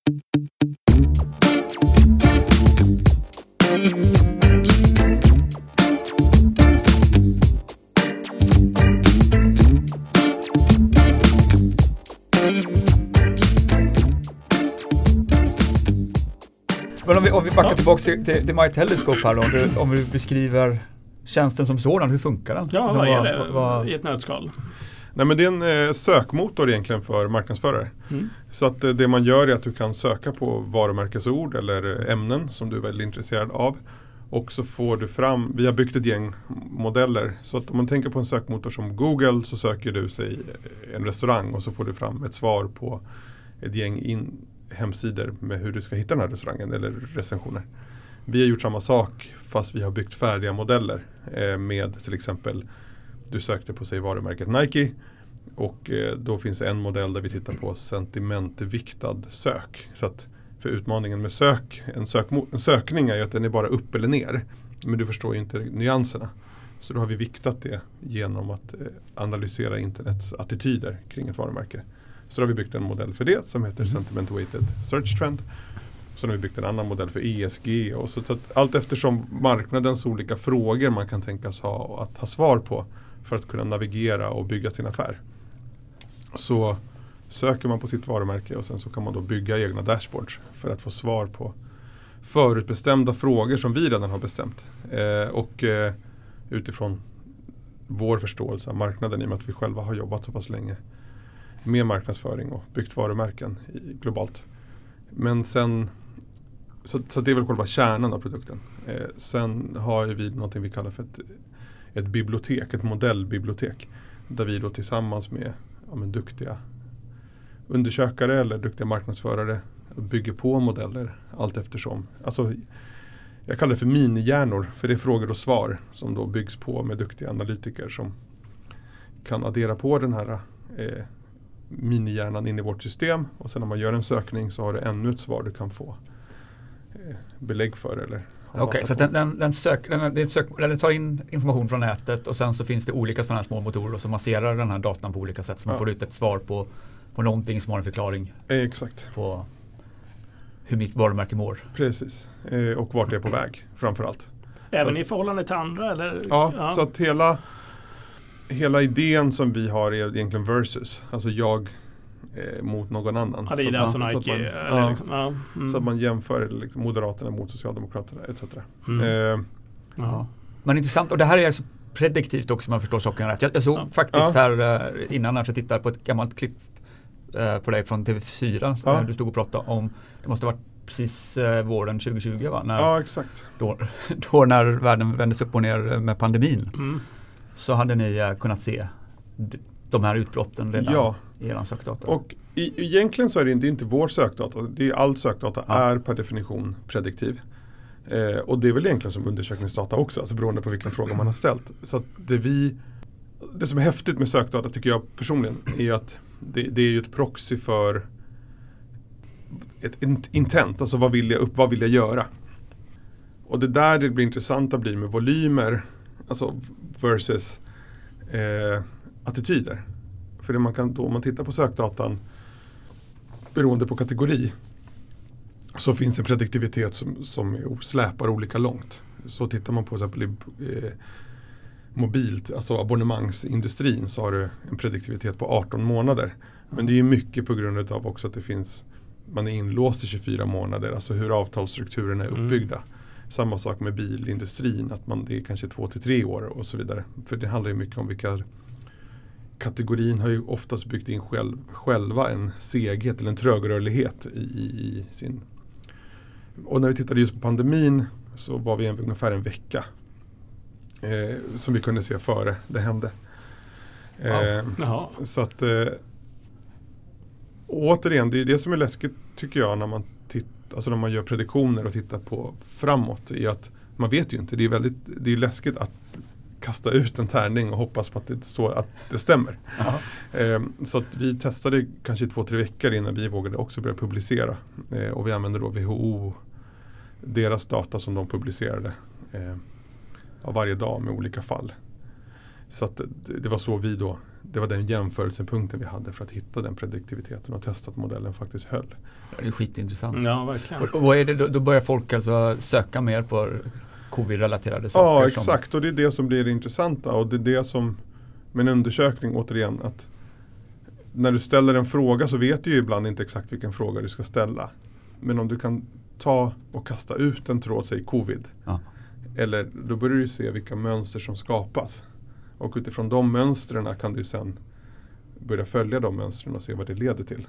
Speaker 3: Men om vi, om vi backar tillbaka till, till, till MyTelescope här då. Om du, om du beskriver tjänsten som sådan, hur funkar den?
Speaker 1: Ja,
Speaker 3: Alltså,
Speaker 1: vad är det
Speaker 3: vad- vad-
Speaker 1: i ett nötskal?
Speaker 4: Nej men det är en eh, sökmotor egentligen för marknadsförare.
Speaker 1: Mm.
Speaker 4: Så att eh, det man gör är att du kan söka på varumärkesord eller ämnen som du är väldigt intresserad av. Och så får du fram, vi har byggt ett gäng modeller. Så att om man tänker på en sökmotor som Google så söker du sig en restaurang och så får du fram ett svar på ett gäng in, hemsidor med hur du ska hitta den här restaurangen eller recensioner. Vi har gjort samma sak fast vi har byggt färdiga modeller eh, med till exempel du sökte på sig varumärket Nike och eh, då finns det en modell där vi tittar på sentimentviktad sök. Så att för utmaningen med sök, en, sök, en sökning är ju att den är bara upp eller ner. Men du förstår ju inte nyanserna. Så då har vi viktat det genom att eh, analysera internets attityder kring ett varumärke. Så då har vi byggt en modell för det som heter Sentiment Weighted Search Trend. Sen har vi byggt en annan modell för ESG. Och så, så att allt eftersom marknadens olika frågor man kan tänkas ha och att ha svar på för att kunna navigera och bygga sin affär. Så söker man på sitt varumärke och sen så kan man då bygga egna dashboards för att få svar på förutbestämda frågor som vi redan har bestämt. Eh, och eh, utifrån vår förståelse av marknaden i och med att vi själva har jobbat så pass länge med marknadsföring och byggt varumärken i, globalt. Men sen, så, så det är väl själva kärnan av produkten. Eh, sen har ju vi någonting vi kallar för ett, ett bibliotek, ett modellbibliotek. Där vi då tillsammans med ja, men duktiga undersökare eller duktiga marknadsförare bygger på modeller allt eftersom. Alltså, jag kallar det för minihjärnor för det är frågor och svar som då byggs på med duktiga analytiker som kan addera på den här eh, minihjärnan in i vårt system och sen när man gör en sökning så har du ännu ett svar du kan få eh, belägg för eller
Speaker 3: Okej,
Speaker 4: data
Speaker 3: så den, den, den, sök, den, ett sök, eller tar in information från nätet och sen så finns det olika sådana här små motorer som masserar den här datan på olika sätt så man
Speaker 4: Ja.
Speaker 3: får ut ett svar på, på någonting som har en förklaring
Speaker 4: Eh, exakt,
Speaker 3: på hur mitt varumärke mår.
Speaker 4: precis. Eh, och vart det är på väg framförallt.
Speaker 1: Även
Speaker 4: Så-
Speaker 1: i förhållande till andra? Eller?
Speaker 4: Ja, så att hela, hela idén som vi har är egentligen versus. Alltså jag eh, mot någon annan.
Speaker 1: Adidas och
Speaker 4: så att
Speaker 1: Nike.
Speaker 4: man-
Speaker 1: eller
Speaker 4: ja,
Speaker 1: liksom, ja. Mm.
Speaker 4: Så att man jämför liksom Moderaterna mot Socialdemokraterna etc.
Speaker 1: Mm.
Speaker 4: Eh,
Speaker 1: Ja.
Speaker 3: Men intressant och det här är så prediktivt också om jag förstår saken rätt. Jag, jag såg
Speaker 1: Ja.
Speaker 3: faktiskt
Speaker 4: Ja.
Speaker 3: här eh, innan när jag tittade på ett gammalt klipp eh, på dig från TV4
Speaker 4: Ja.
Speaker 3: när du stod och pratade om, det måste ha varit precis eh, våren 2020 va? När,
Speaker 4: ja, exakt.
Speaker 3: då, *laughs* då när världen vändes upp och ner med pandemin
Speaker 1: Mm.
Speaker 3: Så hade ni eh, kunnat se de här utbrotten redan
Speaker 4: Ja.
Speaker 3: i er sökdata.
Speaker 4: Och i, egentligen så är det inte, det är inte vår sökdata. Det är all sökdata
Speaker 3: Ja.
Speaker 4: är per definition prediktiv. Eh, och det är väl egentligen som undersökningsdata också, alltså beroende på vilken fråga man har ställt. Så det vi det som är häftigt med sökdata tycker jag personligen är att det, det är ju ett proxy för ett int- intent, alltså vad vill jag upp, vad vill jag göra? Och det där det blir intressanta blir med volymer, alltså versus eh, attityder. För det man kan då, om man tittar på sökdatan beroende på kategori så finns en prediktivitet som, som släpar olika långt. Så tittar man på till exempel eh, mobilt, alltså abonnemangsindustrin så har du en prediktivitet på 18 månader. Men det är mycket på grund av också att det finns man är inlåst i 24 månader, alltså hur avtalsstrukturerna är
Speaker 1: Mm.
Speaker 4: Samma sak med bilindustrin, att man, det är kanske två till tre år och så vidare. För det handlar ju mycket om vilka kategorin har ju oftast byggt in själv, själva en seghet eller en trögrörlighet i, i, sin... Och när vi tittade just på pandemin så var vi en, ungefär en vecka eh, som vi kunde se före det hände. Eh,
Speaker 1: Jaha.
Speaker 4: så att eh, återigen, det är det som är läskigt tycker jag när man, alltså när man gör prediktioner och tittar på framåt. Är att man vet ju inte, det är, väldigt, det är läskigt att kasta ut en tärning och hoppas på att det, så, att det stämmer.
Speaker 3: Ja.
Speaker 4: Eh, så att vi testade kanske två, tre veckor innan vi vågade också börja publicera. Eh, och vi använde då WHO, deras data som de publicerade eh, ja, varje dag med olika fall. Så att det, det var så vi då, det var den jämförelsepunkten vi hade för att hitta den prediktiviteten och testa att modellen faktiskt höll.
Speaker 3: Det är skitintressant.
Speaker 1: Ja, verkligen.
Speaker 3: Och, och vad är det då, då börjar folk alltså söka mer på covid-relaterade saker?
Speaker 4: Ja,
Speaker 3: som-
Speaker 4: exakt. Och det är det som blir det intressanta. Och det är det som, med en undersökning återigen, att när du ställer en fråga så vet du ju ibland inte exakt vilken fråga du ska ställa. Men om du kan ta och kasta ut en tråd, säg covid.
Speaker 3: Ja.
Speaker 4: Eller då börjar du se vilka mönster som skapas. Och utifrån de mönstren kan du sen börja följa de mönstren och se vad det leder till.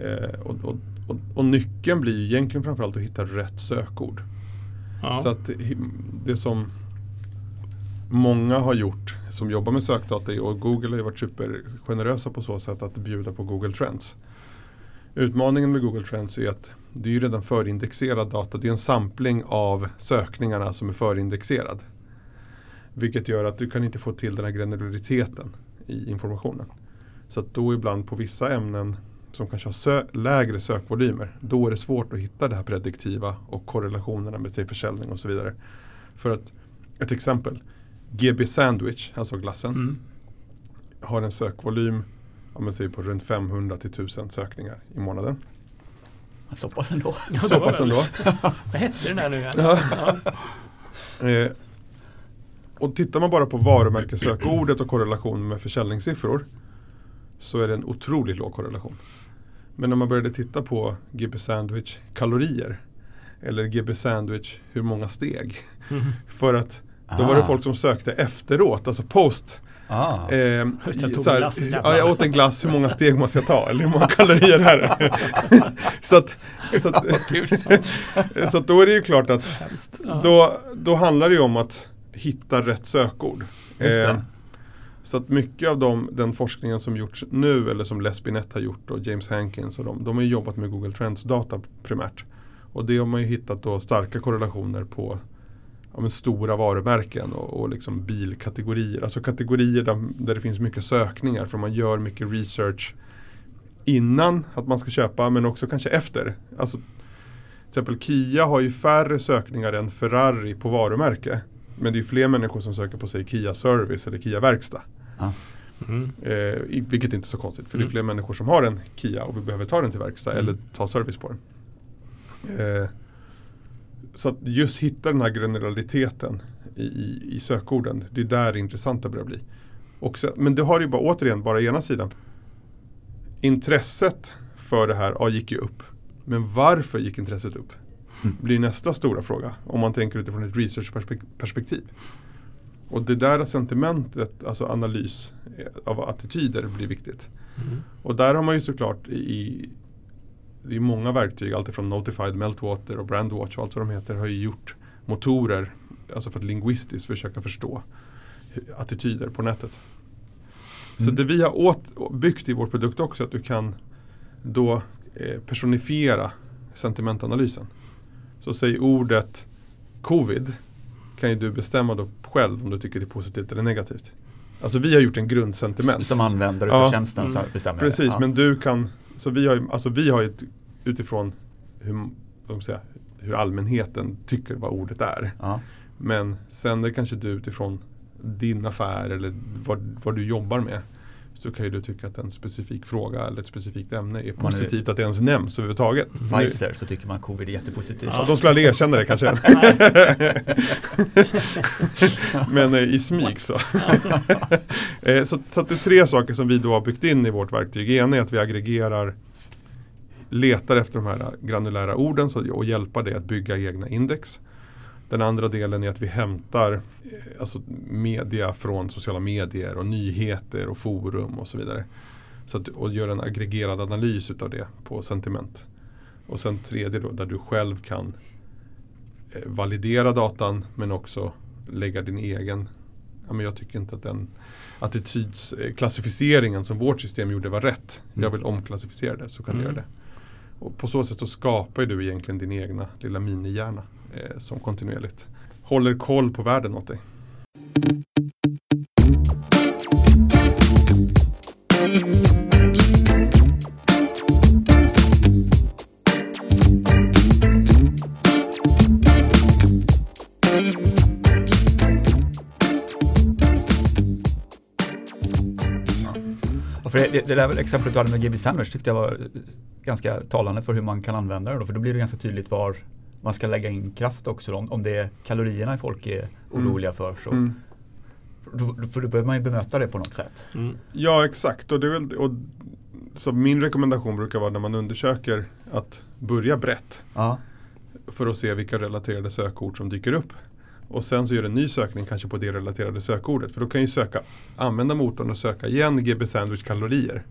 Speaker 4: Eh, och, och, och, och, nyckeln blir ju egentligen framförallt att hitta rätt sökord.
Speaker 1: Ja.
Speaker 4: Så att det som många har gjort som jobbar med sökdata och Google har ju varit supergenerösa på så sätt att bjuda på Google Trends. Utmaningen med Google Trends är att det är ju redan förindexerad data. Det är en sampling av sökningarna som är förindexerad. Vilket gör att du kan inte få till den här granulariteten i informationen. Så att då ibland på vissa ämnen som kanske har sö lägre sökvolymer, då är det svårt att hitta det här prediktiva och korrelationerna med sig försäljning och så vidare. För att, ett exempel, GB Sandwich, alltså glassen,
Speaker 1: Mm.
Speaker 4: har en sökvolym om man säger på runt 500 till 1000 sökningar i månaden.
Speaker 3: Så pass ändå.
Speaker 1: Ja,
Speaker 4: Så pass ändå. *laughs*
Speaker 1: Vad hette den där nu igen?
Speaker 4: Ja.
Speaker 1: Ja.
Speaker 4: Eh, och tittar man bara på varumärkessökordet och korrelation med försäljningssiffror så är det en otroligt låg korrelation. Men när man började titta på GB Sandwich kalorier eller GB Sandwich hur många steg.
Speaker 1: Mm. *laughs*
Speaker 4: För att då var det
Speaker 3: Ah.
Speaker 4: folk som sökte efteråt, alltså post.
Speaker 3: Ah.
Speaker 4: Eh,
Speaker 1: jag tog
Speaker 4: så här,
Speaker 1: glass,
Speaker 4: ja, jag åt en glass, hur många steg måste jag ta? Eller hur många kalorier det? *laughs* så att, så att, *laughs* så att då är det ju klart att då, då handlar det ju om att hitta rätt sökord. Eh, så att mycket av de, den forskningen som gjorts nu eller som Les Binet har gjort och James Hankins och de, de har jobbat med Google Trends data primärt. Och det har man ju hittat då starka korrelationer på ja, stora varumärken och, och liksom bilkategorier. Alltså kategorier där, där det finns mycket sökningar för man gör mycket research innan att man ska köpa men också kanske efter. Alltså, till exempel Kia har ju färre sökningar än Ferrari på varumärke. Men det är fler människor som söker på sig Kia Service eller Kia Verkstad.
Speaker 1: Mm.
Speaker 4: Eh, vilket inte är så konstigt för det är
Speaker 1: Mm.
Speaker 4: fler människor som har en Kia och vi behöver ta den till verkstad
Speaker 1: Mm.
Speaker 4: eller ta service på den. Eh, så att just hitta den här granulariteten i, i, i sökorden, det är där det intressanta börjar bli. Och sen, men det har ju bara återigen bara ena sidan. Intresset för det här ja, gick ju upp. Men varför gick intresset upp? Blir nästa stora fråga om man tänker utifrån ett researchperspektiv. Och det där sentimentet, alltså analys eh, av attityder blir viktigt.
Speaker 1: Mm.
Speaker 4: Och där har man ju såklart i, i många verktyg, alltifrån Notified, Meltwater och Brandwatch och allt vad de heter har ju gjort motorer, alltså för att lingvistiskt försöka förstå attityder på nätet. Så
Speaker 3: Mm.
Speaker 4: det vi har åt, byggt i vår produkt också är att du kan då eh, personifiera sentimentanalysen. Så säg ordet covid kan ju du bestämma då själv om du tycker det är positivt eller negativt. Alltså vi har gjort en grundsentiment.
Speaker 3: Som användare
Speaker 4: Ja.
Speaker 3: tjänsten så
Speaker 1: Mm.
Speaker 3: bestämmer.
Speaker 4: Precis,
Speaker 3: Ja.
Speaker 4: men du kan, så vi har ju, alltså vi har ett, utifrån hur, vad säga, hur allmänheten tycker vad ordet är.
Speaker 3: Ja.
Speaker 4: Men sen det kanske du utifrån din affär eller vad, vad du jobbar med. Så kan ju du tycka att en specifik fråga eller ett specifikt ämne är
Speaker 3: Man är-
Speaker 4: positivt att det ens nämns överhuvudtaget. Nu-
Speaker 3: Pfizer så tycker man covid är jättepositivt.
Speaker 4: Ja, de skulle aldrig erkänna det kanske. *laughs* Men eh, i smyg så. *laughs* Eh, så. Så det är tre saker som vi då har byggt in i vårt verktyg. En är att vi aggregerar, letar efter de här granulära orden så, och hjälpa dig att bygga egna index. Den andra delen är att vi hämtar eh, alltså media från sociala medier och nyheter och forum och så vidare. Så att, och gör en aggregerad analys utav det på sentiment. Och sen tredje då där du själv kan eh, validera datan men också lägga din egen Ja, men jag tycker inte att den attitydsklassificeringen som vårt system gjorde var rätt. Jag vill omklassificera det så kan du
Speaker 1: Mm.
Speaker 4: göra det. Och på så sätt så skapar du egentligen din egna lilla minihjärna eh, som kontinuerligt håller koll på världen åt dig.
Speaker 3: För det, det, där exemplet du hade med GB Sandwich tyckte jag var ganska talande för hur man kan använda det då, för då blir det ganska tydligt var man ska lägga in kraft också då, om, det är kalorierna folk är oroliga för. Så
Speaker 4: Mm.
Speaker 3: Då, för då behöver man ju bemöta det på något sätt.
Speaker 1: Mm.
Speaker 4: Ja exakt. Och det är väl, och, så min rekommendation brukar vara när man undersöker att börja brett.
Speaker 3: Ja,
Speaker 4: För att se vilka relaterade sökord som dyker upp. Och sen så gör en ny sökning kanske på det relaterade sökordet. För då kan ju söka, använda motorn och söka igen GB sandwich kalorier.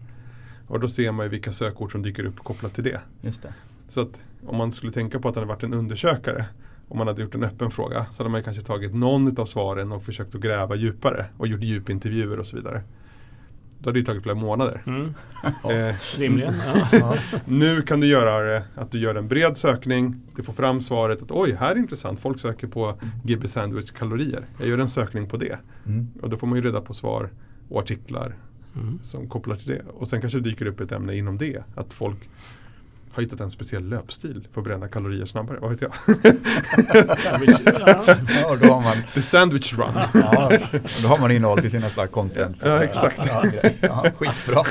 Speaker 4: Och då ser man ju vilka sökord som dyker upp kopplat till det.
Speaker 3: just det.
Speaker 4: Så att om man skulle tänka på att det hade varit en undersökare om man hade gjort en öppen fråga så hade man kanske tagit någon av svaren och försökt att gräva djupare och gjort djupintervjuer och så vidare. Då hade det ju tagit flera månader.
Speaker 1: Mm.
Speaker 4: Eh,
Speaker 1: Rimligen. *laughs*
Speaker 4: Nu kan du göra det att du gör en bred sökning, du får fram svaret att oj, här är intressant, folk söker på GB sandwich kalorier. Jag gör en sökning på det.
Speaker 3: Mm.
Speaker 4: Och då får man ju reda på svar och artiklar
Speaker 1: Mm.
Speaker 4: som kopplar till det. Och sen kanske det dyker upp ett ämne inom det. Att folk har hittat en speciell löpstil för att bränna kalorier snabbare. Vad vet jag?
Speaker 1: Sandwich, ja. *laughs*
Speaker 3: Ja, då har man,
Speaker 4: The sandwich run.
Speaker 3: ja, då har man innehåll till sin nästa content.
Speaker 4: Ja, exakt.
Speaker 3: Ja, ja, skitbra.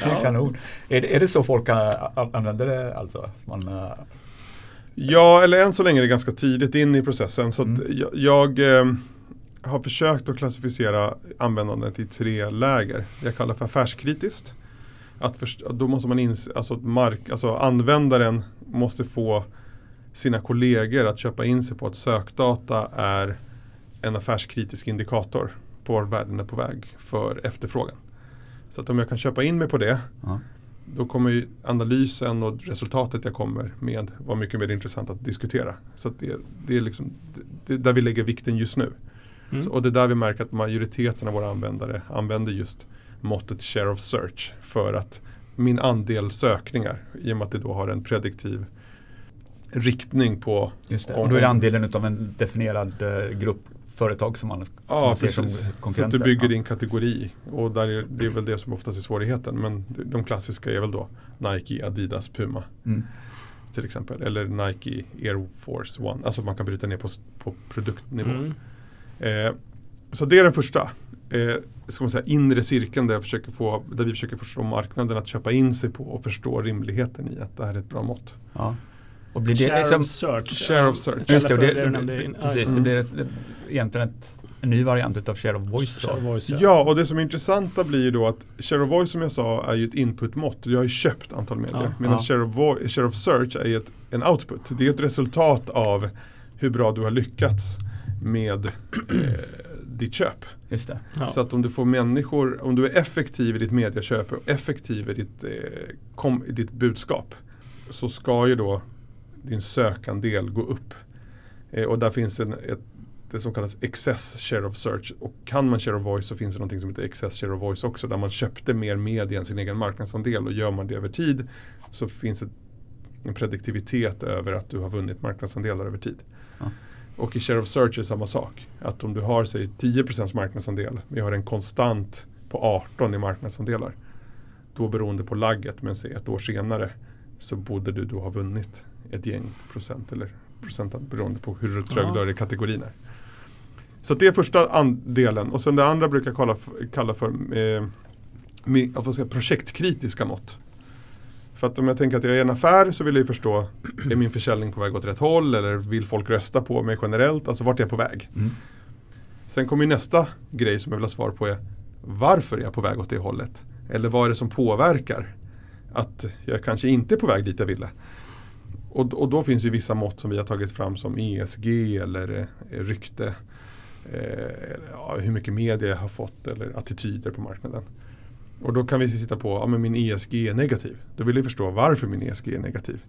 Speaker 3: *laughs* Kanon. Är det, är det så folk använder det alltså? Man, äh,
Speaker 4: Ja, eller än så länge är det ganska tidigt in i processen. Så att
Speaker 3: Mm.
Speaker 4: jag, jag eh, har försökt att klassificera användandet i tre läger. Det jag kallar för affärskritiskt. Att först, då måste man inse, alltså, mark, alltså användaren måste få sina kollegor att köpa in sig på att sökdata är en affärskritisk indikator på var världen är på väg för efterfrågan. Så att om jag kan köpa in mig på det
Speaker 3: ja.
Speaker 4: då kommer ju analysen och resultatet jag kommer med vara mycket mer intressant att diskutera. Så att det, det är liksom det är där vi lägger vikten just nu.
Speaker 1: Mm.
Speaker 4: Så, och det är där vi märker att majoriteten av våra användare använder just måttet share of search för att min andel sökningar, i och med att det då har en prediktiv riktning på
Speaker 3: Just det.
Speaker 4: Om-
Speaker 3: Och då är det andelen utav en definierad eh, grupp företag som man, som
Speaker 4: Ja,
Speaker 3: man ser
Speaker 4: precis.
Speaker 3: som
Speaker 4: Så att
Speaker 3: konkurrenter.
Speaker 4: du bygger
Speaker 3: ja.
Speaker 4: din kategori. Och där är, det är väl det som oftast är svårigheten. Men de klassiska är väl då Nike, Adidas, Puma.
Speaker 3: Mm.
Speaker 4: till exempel. Eller Nike Air Force One. Alltså man kan bryta ner på, på produktnivå.
Speaker 1: Mm.
Speaker 4: Eh, så det är den första. Eh, ska man säga, inre cirkeln där, jag försöker få, där vi försöker förstå marknaden att köpa in sig på och förstå rimligheten i att det här är ett bra mått.
Speaker 3: Ja. Och blir det
Speaker 1: Share
Speaker 3: liksom,
Speaker 1: of search.
Speaker 4: Share of search.
Speaker 3: Just det, det,
Speaker 1: det
Speaker 3: precis,
Speaker 1: ja,
Speaker 3: det blir ett, egentligen ett, en ny variant utav share of voice. Då.
Speaker 1: Share of voice,
Speaker 4: Ja. och det som är intressanta blir ju då att Share of Voice som jag sa är ju ett inputmått. Jag har ju köpt antal medier.
Speaker 1: Ja.
Speaker 4: Medan
Speaker 3: Ja.
Speaker 4: share, of vo- share of Search är ju ett, en output. Det är ett resultat av hur bra du har lyckats med eh, ditt köp.
Speaker 3: Just det.
Speaker 1: Ja.
Speaker 4: Så att om du får människor, om du är effektiv i ditt medieköp och effektiv i ditt, eh, kom, i ditt budskap så ska ju då din sökandel gå upp. Eh, och där finns en, ett, det som kallas excess share of search. Och kan man share of voice så finns det något som heter excess share of voice också där man köpte mer media än sin egen marknadsandel och gör man det över tid så finns det en prediktivitet över att du har vunnit marknadsandelar över tid.
Speaker 3: Ja.
Speaker 4: Och i share of search är det samma sak. Att om du har säg 10% marknadsandel, vi har en konstant på 18 i marknadsandelar. Då beroende på lagget, men säg ett år senare så borde du då ha vunnit ett gäng procent eller procent beroende på hur trög i kategorin är. Så det är första andelen och sen det andra brukar jag kalla för, kalla för eh, mi- vad ska jag projektkritiska mått. För att om jag tänker att jag är en affär så vill jag ju förstå, är min försäljning på väg åt rätt håll eller vill folk rösta på mig generellt? Alltså vart är jag på väg?
Speaker 3: Mm.
Speaker 4: Sen kommer ju nästa grej som jag vill ha svar på är varför är jag på väg åt det hållet? Eller vad är det som påverkar att jag kanske inte är på väg dit jag ville? Och, och då finns ju vissa mått som vi har tagit fram som ESG eller eh, rykte. Eh, ja, hur mycket media jag har fått eller attityder på marknaden. Och då kan vi titta på, ja men min ESG är negativ. Då vill vi förstå varför min ESG är negativ.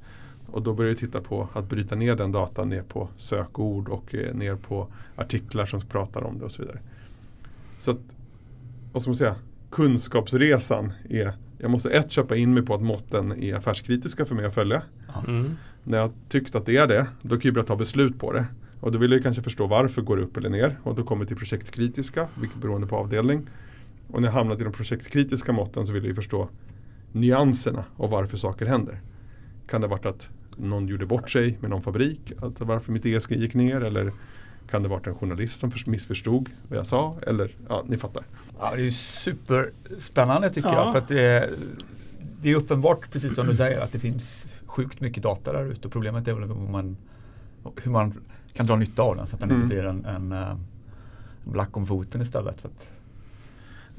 Speaker 4: Och då börjar vi titta på att bryta ner den datan ner på sökord och eh, ner på artiklar som pratar om det och så vidare. Så att, vad ska man säga, kunskapsresan är, jag måste ett köpa in mig på att måtten är affärskritiska för mig att följa.
Speaker 1: Mm.
Speaker 4: När jag tyckt att det är det, då kan jag börja ta beslut på det. Och då vill jag kanske förstå varför går det upp eller ner. Och då kommer jag till projektkritiska, vilket beroende på avdelning. Och när jag hamnat i de projektkritiska måtten så vill jag ju förstå nyanserna och varför saker händer. Kan det ha varit att någon gjorde bort sig med någon fabrik, att varför mitt ESG gick ner eller kan det ha varit en journalist som förs- missförstod vad jag sa eller ja, ni fattar.
Speaker 3: Ja, det är ju superspännande tycker
Speaker 1: Ja.
Speaker 3: jag. För att det, är, det är uppenbart, precis som du säger, att det finns sjukt mycket data där ute. Och problemet är väl hur man, hur man kan dra nytta av den så att den
Speaker 4: Mm.
Speaker 3: inte blir en, en, eh, black om foten istället. För att,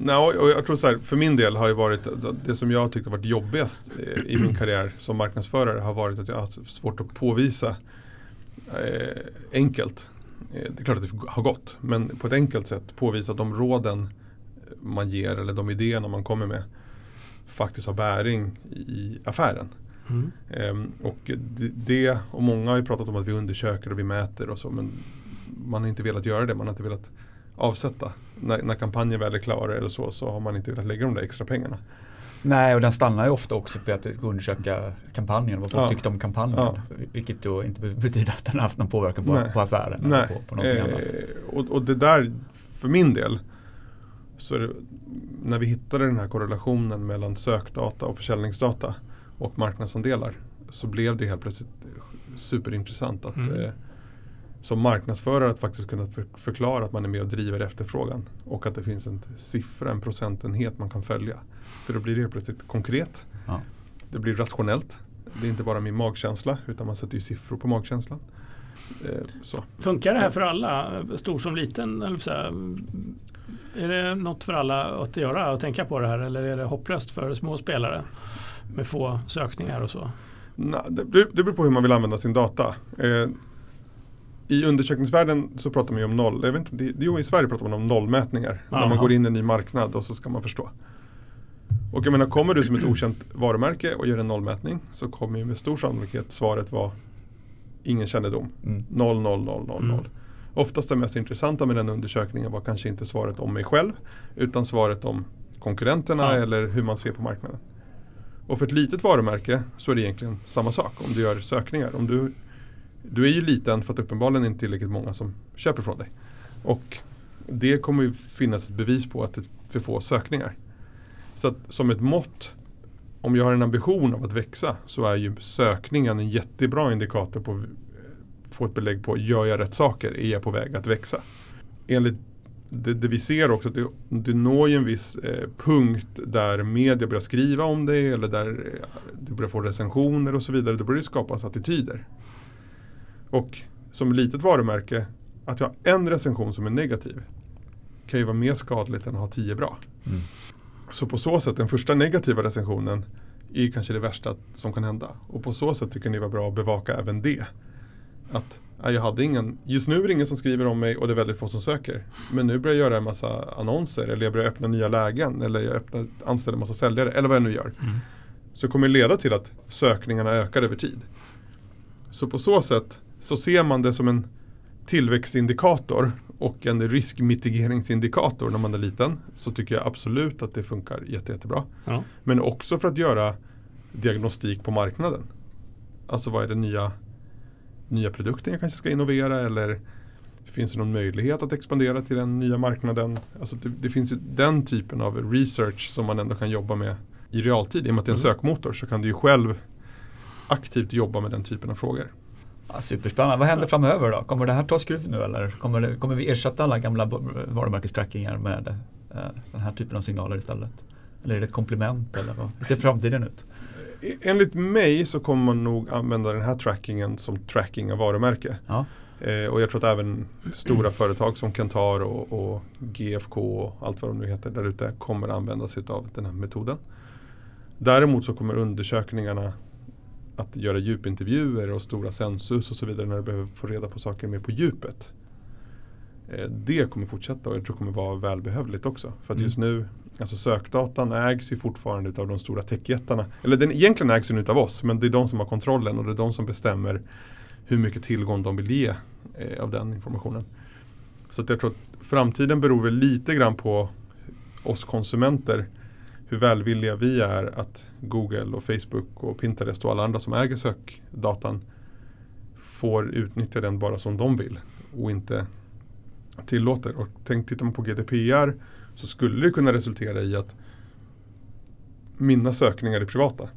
Speaker 4: Nej, och jag tror så här, för min del har ju varit det som jag tyckte varit jobbigast eh, i min *clears throat* karriär som marknadsförare har varit att jag har svårt att påvisa eh, enkelt. Eh, det är klart att det har gått, men på ett enkelt sätt påvisa att de råden man ger eller de idéerna man kommer med faktiskt har bäring i affären.
Speaker 1: Mm.
Speaker 4: Ehm, och det, det, och många har ju pratat om att vi undersöker och vi mäter och så men man har inte velat göra det, man har inte velat avsätta. När, när kampanjen väl är klar eller så, så har man inte velat lägga de där extra pengarna.
Speaker 3: Nej, och den stannar ju ofta också på att undersöka kampanjen, vad folk
Speaker 4: Ja.
Speaker 3: tyckte om kampanjen.
Speaker 4: Ja.
Speaker 3: Vilket då inte betyder att den har haft någon påverkan på,
Speaker 4: Nej.
Speaker 3: på affären
Speaker 4: Nej.
Speaker 3: eller på, på någonting
Speaker 4: eh,
Speaker 3: annat.
Speaker 4: och, och det där, för min del, så det, när vi hittade den här korrelationen mellan sökdata och försäljningsdata och marknadsandelar så blev det helt plötsligt superintressant att
Speaker 1: Mm.
Speaker 4: eh, som marknadsförare att faktiskt kunna för, förklara att man är med och driver efterfrågan och att det finns en siffra, en procentenhet man kan följa. För då blir det helt plötsligt konkret.
Speaker 3: Ja.
Speaker 4: Det blir rationellt. Det är inte bara min magkänsla utan man sätter ju siffror på magkänslan. Eh, så.
Speaker 1: Funkar det här för alla, stor som liten? Eller så här, är det något för alla att göra och tänka på det här eller är det hopplöst för små spelare med få sökningar och så?
Speaker 4: Nej, det, beror- det beror på hur man vill använda sin data. I undersökningsvärlden så pratar man ju om noll. Jag vet inte, det, jo, I Sverige pratar man om nollmätningar. När man går in i en ny marknad och så ska man förstå. Och jag menar, kommer du som ett okänt varumärke och gör en nollmätning så kommer ju med stor sannolikhet svaret vara ingen kännedom.
Speaker 3: Mm.
Speaker 4: 0, 0, 0, 0,
Speaker 1: Mm.
Speaker 4: 0. Oftast det mest intressanta med den undersökningen var kanske inte svaret om mig själv utan svaret om konkurrenterna
Speaker 1: Ja.
Speaker 4: eller hur man ser på marknaden. Och för ett litet varumärke så är det egentligen samma sak om du gör sökningar. Om du, du är ju liten för att uppenbarligen inte tillräckligt många som köper från dig. Och det kommer ju finnas ett bevis på att det är för få sökningar. Så att som ett mått, om jag har en ambition av att växa så är ju sökningen en jättebra indikator på att få ett belägg på, gör jag rätt saker? Är jag på väg att växa? Enligt det, det vi ser också, att det, det når ju en viss eh, punkt där media börjar skriva om det eller där eh, du börjar få recensioner och så vidare. Då börjar det skapas attityder. Och som litet varumärke, att jag har en recension som är negativ kan ju vara mer skadligt än att ha tio bra.
Speaker 3: Mm.
Speaker 4: Så på så sätt, den första negativa recensionen är ju kanske det värsta som kan hända. Och på så sätt tycker ni var bra att bevaka även det. Att ja, jag hade ingen, just nu är det ingen som skriver om mig och det är väldigt få som söker. Men nu börjar jag göra en massa annonser eller jag börjar öppna nya lägen eller jag öppnar, anställer en massa säljare eller vad jag nu gör.
Speaker 1: Mm.
Speaker 4: Så kommer det leda till att sökningarna ökar över tid. Så på så sätt så ser man det som en tillväxtindikator och en riskmitigeringsindikator när man är liten. Så tycker jag absolut att det funkar jätte, jättebra.
Speaker 1: Ja.
Speaker 4: Men också för att göra diagnostik på marknaden. Alltså vad är det nya, nya produkten jag kanske ska innovera eller finns det någon möjlighet att expandera till den nya marknaden? Alltså det, det finns ju den typen av research som man ändå kan jobba med i realtid. I och med att det är en
Speaker 1: Mm.
Speaker 4: sökmotor så kan du ju själv aktivt jobba med den typen av frågor.
Speaker 3: Ja, superspännande. Vad händer framöver då? Kommer det här ta skruv nu eller kommer, det, kommer vi ersätta alla gamla varumärkestrackingar med eh, den här typen av signaler istället? Eller är det ett komplement eller vad? Hur ser framtiden ut?
Speaker 4: E- Enligt mig så kommer man nog använda den här trackingen som tracking av varumärke.
Speaker 3: Ja.
Speaker 4: Eh, och jag tror att även stora företag som Kantar och, och GFK och allt vad de nu heter där ute kommer använda sig av den här metoden. Däremot så kommer undersökningarna att göra djupintervjuer och stora census och så vidare när du behöver få reda på saker mer på djupet. Eh, det kommer fortsätta och jag tror kommer vara välbehövligt också. För att
Speaker 3: Mm.
Speaker 4: just nu, alltså sökdatan ägs ju fortfarande av de stora techjättarna. Eller den egentligen ägs den utav oss men det är de som har kontrollen och det är de som bestämmer hur mycket tillgång de vill ge eh, av den informationen. Så att jag tror att framtiden beror väl lite grann på oss konsumenter. Hur välvilliga vi är att Google och Facebook och Pinterest och alla andra som äger sökdatan får utnyttja den bara som de vill och inte tillåter. Och tänk, tittar man på GDPR så skulle det kunna resultera i att mina sökningar är privata.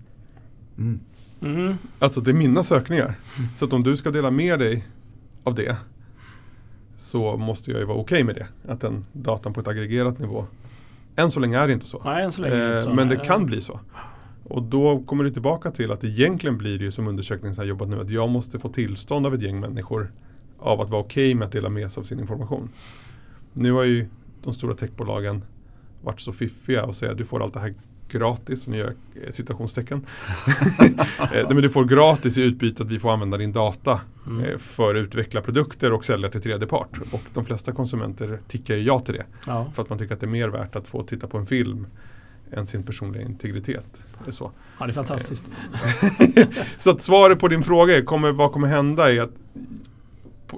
Speaker 3: Mm.
Speaker 1: Mm.
Speaker 4: Alltså det är mina sökningar. Så att om du ska dela med dig av det så måste jag ju vara okej med det. Att den datan på ett aggregerat nivå. Än så länge är det inte så.
Speaker 1: Nej, än så länge är det inte
Speaker 4: Eh,
Speaker 1: så.
Speaker 4: men det kan bli så. Och då kommer det tillbaka till att egentligen blir det ju som undersökningen har jobbat nu att jag måste få tillstånd av ett gäng människor av att vara okej med att dela med sig av sin information. Nu har ju de stora techbolagen varit så fiffiga och säger att du får allt det här gratis, och nu gör jag eh, citationstecken. *laughs* Eh, men du får gratis i utbyte att vi får använda din data
Speaker 1: Mm.
Speaker 4: eh, för att utveckla produkter och sälja till tredje part. Och de flesta konsumenter tickar ju ja till det.
Speaker 1: Ja.
Speaker 4: För att man tycker att det är mer värt att få titta på en film än sin personliga integritet. Det är så.
Speaker 1: ja, det är fantastiskt. *laughs*
Speaker 4: Så att svaret på din fråga är kommer, vad kommer hända är att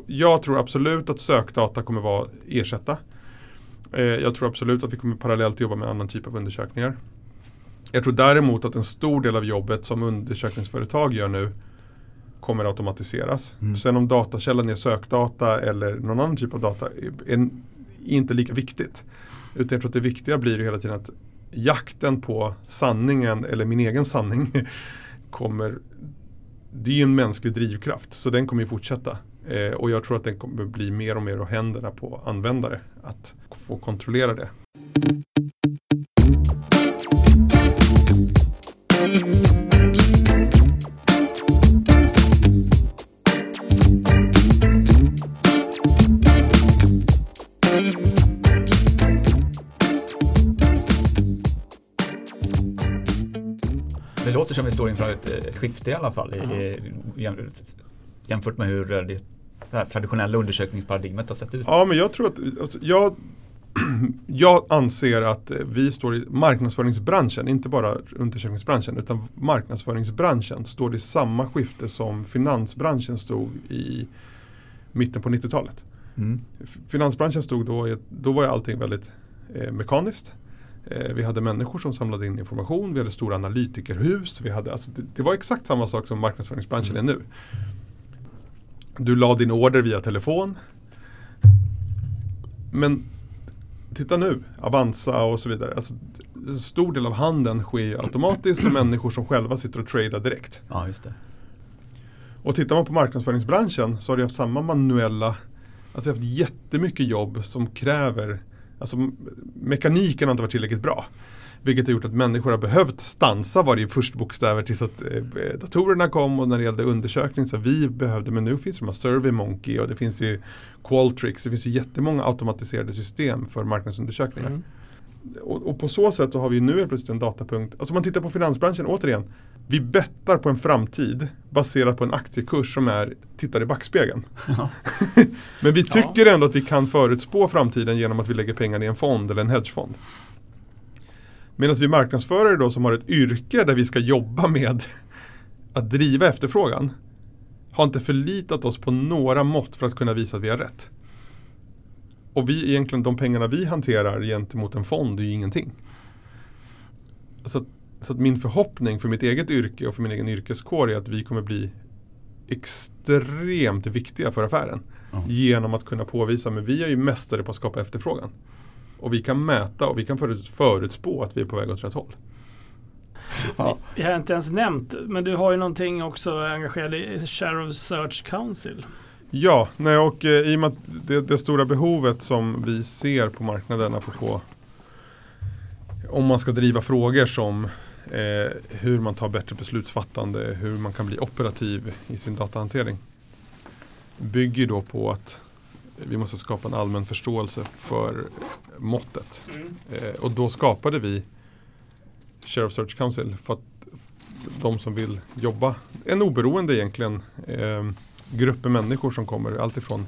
Speaker 4: jag tror absolut att sökdata kommer vara ersätta. Jag tror absolut att vi kommer parallellt jobba med annan typ av undersökningar. Jag tror däremot att en stor del av jobbet som undersökningsföretag gör nu kommer automatiseras.
Speaker 3: Mm.
Speaker 4: Sen om datakällan är sökdata eller någon annan typ av data är, inte lika viktigt. Utan jag tror att det viktiga blir ju hela tiden att jakten på sanningen eller min egen sanning *laughs* kommer det är ju en mänsklig drivkraft så den kommer ju fortsätta. Eh, och jag tror att den kommer bli mer och mer och händerna på användare att få kontrollera det.
Speaker 3: Det låter som vi står inför ett, ett skifte i alla fall i,
Speaker 1: Ja.
Speaker 3: i, jäm- jämfört med hur det, det här traditionella undersökningsparadigmet har sett ut.
Speaker 4: Ja men jag tror att alltså, jag, *clears throat* jag anser att eh, vi står i marknadsföringsbranschen, inte bara undersökningsbranschen utan marknadsföringsbranschen står i samma skifte som finansbranschen stod i mitten på 90-talet.
Speaker 3: Mm.
Speaker 4: Finansbranschen stod då, då var ju allting väldigt eh, mekaniskt. Eh, vi hade människor som samlade in information, vi hade stora analytikerhus. Vi hade, alltså, det, det var exakt samma sak som marknadsföringsbranschen är nu. Du la din order via telefon. Men titta nu, Avanza och så vidare. Alltså, en stor del av handeln sker ju automatiskt och människor som själva sitter och tradar direkt.
Speaker 3: Ja, just det.
Speaker 4: Och tittar man på marknadsföringsbranschen så har du haft samma manuella, alltså haft jättemycket jobb som kräver, alltså mekaniken har inte varit tillräckligt bra. Vilket har gjort att människor har behövt stansa varje förstbokstäver tills att eh, datorerna kom och när det gällde undersökning så vi behövde, men nu finns det de här SurveyMonkey och det finns ju Qualtrics, det finns ju jättemånga automatiserade system för marknadsundersökningar.
Speaker 1: Mm.
Speaker 4: Och, och på så sätt så har vi nu helt plötsligt en datapunkt. Alltså om man tittar på finansbranschen återigen. Vi bettar på en framtid baserat på en aktiekurs som är tittar i backspegeln.
Speaker 3: Ja. *laughs*
Speaker 4: Men vi tycker ändå att vi kan förutspå framtiden genom att vi lägger pengar i en fond eller en hedgefond. Medan vi marknadsförare då som har ett yrke där vi ska jobba med att driva efterfrågan har inte förlitat oss på några mått för att kunna visa att vi har rätt. Och vi egentligen, de pengarna vi hanterar gentemot en fond är ju ingenting. Så att, så att min förhoppning för mitt eget yrke och för min egen yrkeskår är att vi kommer bli extremt viktiga för affären.
Speaker 3: Ja.
Speaker 4: Genom att kunna påvisa, men vi är ju mästare på att skapa efterfrågan. Och vi kan mäta och vi kan förut, förutspå att vi är på väg åt rätt håll.
Speaker 3: Ja.
Speaker 1: Jag har inte ens nämnt, men du har ju någonting också engagerad i Share of Search Council.
Speaker 4: Ja, nej, och eh, i och med att det, det stora behovet som vi ser på marknaden apropå om man ska driva frågor som eh, hur man tar bättre beslutsfattande, hur man kan bli operativ i sin datahantering. Bygger då på att vi måste skapa en allmän förståelse för måttet. Eh, och då skapade vi Share of Search Council för att de som vill jobba, en oberoende egentligen, eh, grupper människor som kommer alltifrån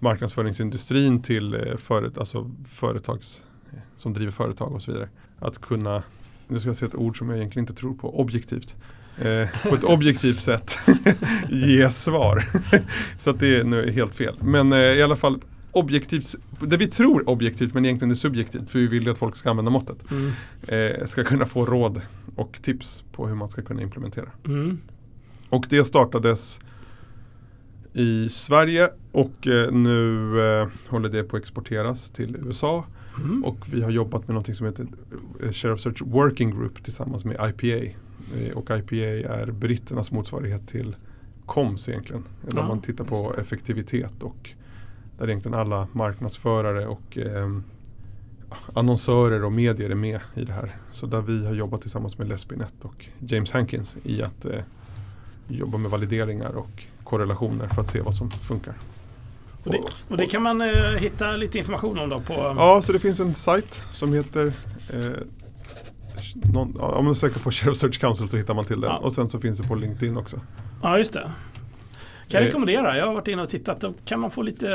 Speaker 4: marknadsföringsindustrin till eh, föret, alltså företags, som driver företag och så vidare. Att kunna, nu ska jag säga ett ord som jag egentligen inte tror på, objektivt. Eh, på ett objektivt sätt *laughs* ge svar. *laughs* så att det är nu helt fel. Men eh, i alla fall objektivt, det vi tror objektivt men egentligen är subjektivt för vi vill ju att folk ska använda måttet.
Speaker 1: Mm.
Speaker 4: Eh, ska kunna få råd och tips på hur man ska kunna implementera.
Speaker 1: Mm.
Speaker 4: Och det startades i Sverige och eh, nu eh, håller det på att exporteras till USA.
Speaker 1: Mm.
Speaker 4: Och vi har jobbat med något som heter eh, Share of Search Working Group tillsammans med IPA. Eh, och IPA är britternas motsvarighet till KOMS egentligen. Där
Speaker 1: Ja,
Speaker 4: man tittar på effektivitet och där egentligen alla marknadsförare och eh, annonsörer och medier är med i det här. Så där vi har jobbat tillsammans med Lespinet och James Hankins i att eh, jobba med valideringar och korrelationer för att se vad som funkar.
Speaker 1: Och det, och det kan man eh, hitta lite information om då på...
Speaker 4: Ja, så det finns en sajt som heter eh, någon, om man söker på Sheriff Search Council så hittar man till den.
Speaker 1: Ja.
Speaker 4: Och sen så finns det på LinkedIn också.
Speaker 1: Ja, just det. Kan jag
Speaker 4: Eh.
Speaker 1: rekommendera. Jag har varit inne och tittat. Då kan man få lite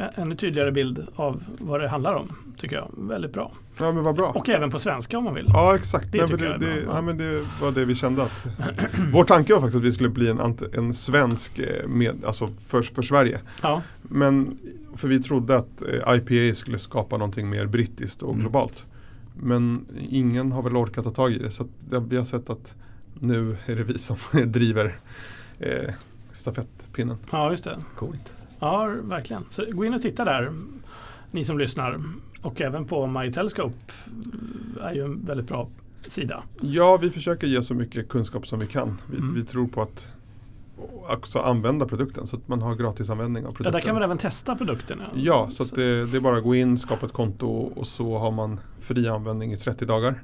Speaker 1: eh, ännu tydligare bild av vad det handlar om. Tycker jag. Väldigt bra.
Speaker 4: Ja men vad bra.
Speaker 1: Och även på svenska om man vill.
Speaker 4: Ja exakt,
Speaker 1: Det
Speaker 4: Nej, men det, det, ja, men det var det vi kände att *clears throat* Vår tanke var faktiskt att vi skulle bli en, en svensk eh, med, alltså för, för Sverige.
Speaker 1: Ja,
Speaker 4: Men för vi trodde att IPA skulle skapa någonting mer brittiskt och
Speaker 3: Mm.
Speaker 4: globalt. Men ingen har väl orkat ta tag i det. Så vi har sett att nu är det vi som *laughs* driver eh, stafettpinnen.
Speaker 1: ja just det.
Speaker 3: Coolt.
Speaker 1: Ja, verkligen. Så gå in och titta där, ni som lyssnar. Och även på My Telescope är ju en väldigt bra sida.
Speaker 4: Ja, vi försöker ge så mycket kunskap som vi kan. Vi,
Speaker 1: Mm.
Speaker 4: vi tror på att också använda produkten så att man har gratisanvändning av
Speaker 1: Ja,
Speaker 4: produkten.
Speaker 1: där kan man även testa produkten.
Speaker 4: Ja, så att det, det är bara att gå in, skapa ett konto och så har man fri användning i 30 dagar.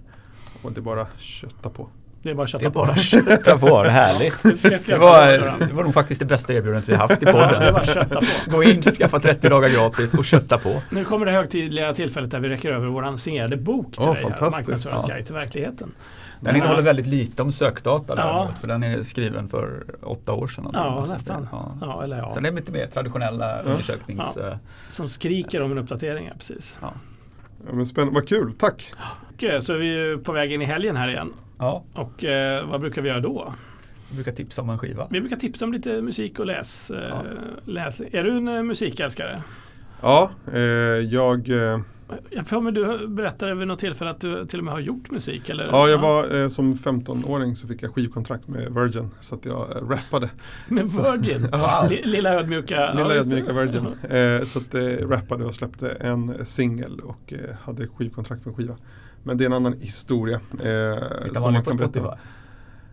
Speaker 4: Och det är bara att kötta på.
Speaker 1: Det är bara att
Speaker 3: Det
Speaker 1: kötta
Speaker 3: är
Speaker 1: på.
Speaker 3: bara att *laughs* kötta på, det är härligt.
Speaker 1: Det
Speaker 3: Det var, det var nog faktiskt det bästa erbjudandet vi haft i
Speaker 1: Ja, det är bara
Speaker 3: podden.
Speaker 1: att kötta på.
Speaker 3: Gå in, skaffa 30 dagar gratis och kötta på.
Speaker 1: Nu kommer det högtidliga tillfället där vi räcker över vår signerade bok till
Speaker 4: Åh,
Speaker 1: dig. här,
Speaker 4: fantastiskt.
Speaker 1: Marknadsförarens
Speaker 3: Ja.
Speaker 1: till verkligheten.
Speaker 3: Den innehåller väldigt lite om sökdata
Speaker 1: Ja.
Speaker 3: däremot, för den är skriven för åtta år sedan.
Speaker 1: Ja,
Speaker 3: Så att
Speaker 1: nästan.
Speaker 3: det- Ja.
Speaker 1: Ja, eller ja.
Speaker 3: Sen är det lite mer traditionella undersöknings...
Speaker 1: Ja.
Speaker 3: eh,
Speaker 1: Som skriker om en uppdatering, ja, precis.
Speaker 3: Ja.
Speaker 4: Ja, men spännande, vad kul, tack!
Speaker 1: Eh, så är vi ju på väg in i helgen här igen.
Speaker 3: ja,
Speaker 1: Och eh, vad brukar vi göra då?
Speaker 3: jag brukar tipsa om en skiva.
Speaker 1: Vi brukar tipsa om lite musik och läs. Eh,
Speaker 3: Ja.
Speaker 1: läs. Är du en eh, musikälskare?
Speaker 4: Ja, eh, jag, eh,
Speaker 1: Jag får mig du berättade vid något tillfälle att du till och med har gjort musik. Eller?
Speaker 4: ja, jag var eh, som 15-åring så fick jag skivkontrakt med Virgin så att jag eh, rappade. *laughs*
Speaker 1: Med Virgin? *laughs*
Speaker 4: Ja.
Speaker 1: Li- Lilla ödmjuka.
Speaker 4: Lilla
Speaker 1: ja,
Speaker 4: ödmjuka Virgin. Eh, så att eh, rappade och släppte en singel och eh, hade skivkontrakt med skiva. Men det är en annan historia. Eh,
Speaker 3: Hittar
Speaker 4: som
Speaker 3: man det
Speaker 4: man
Speaker 3: på. Spotify?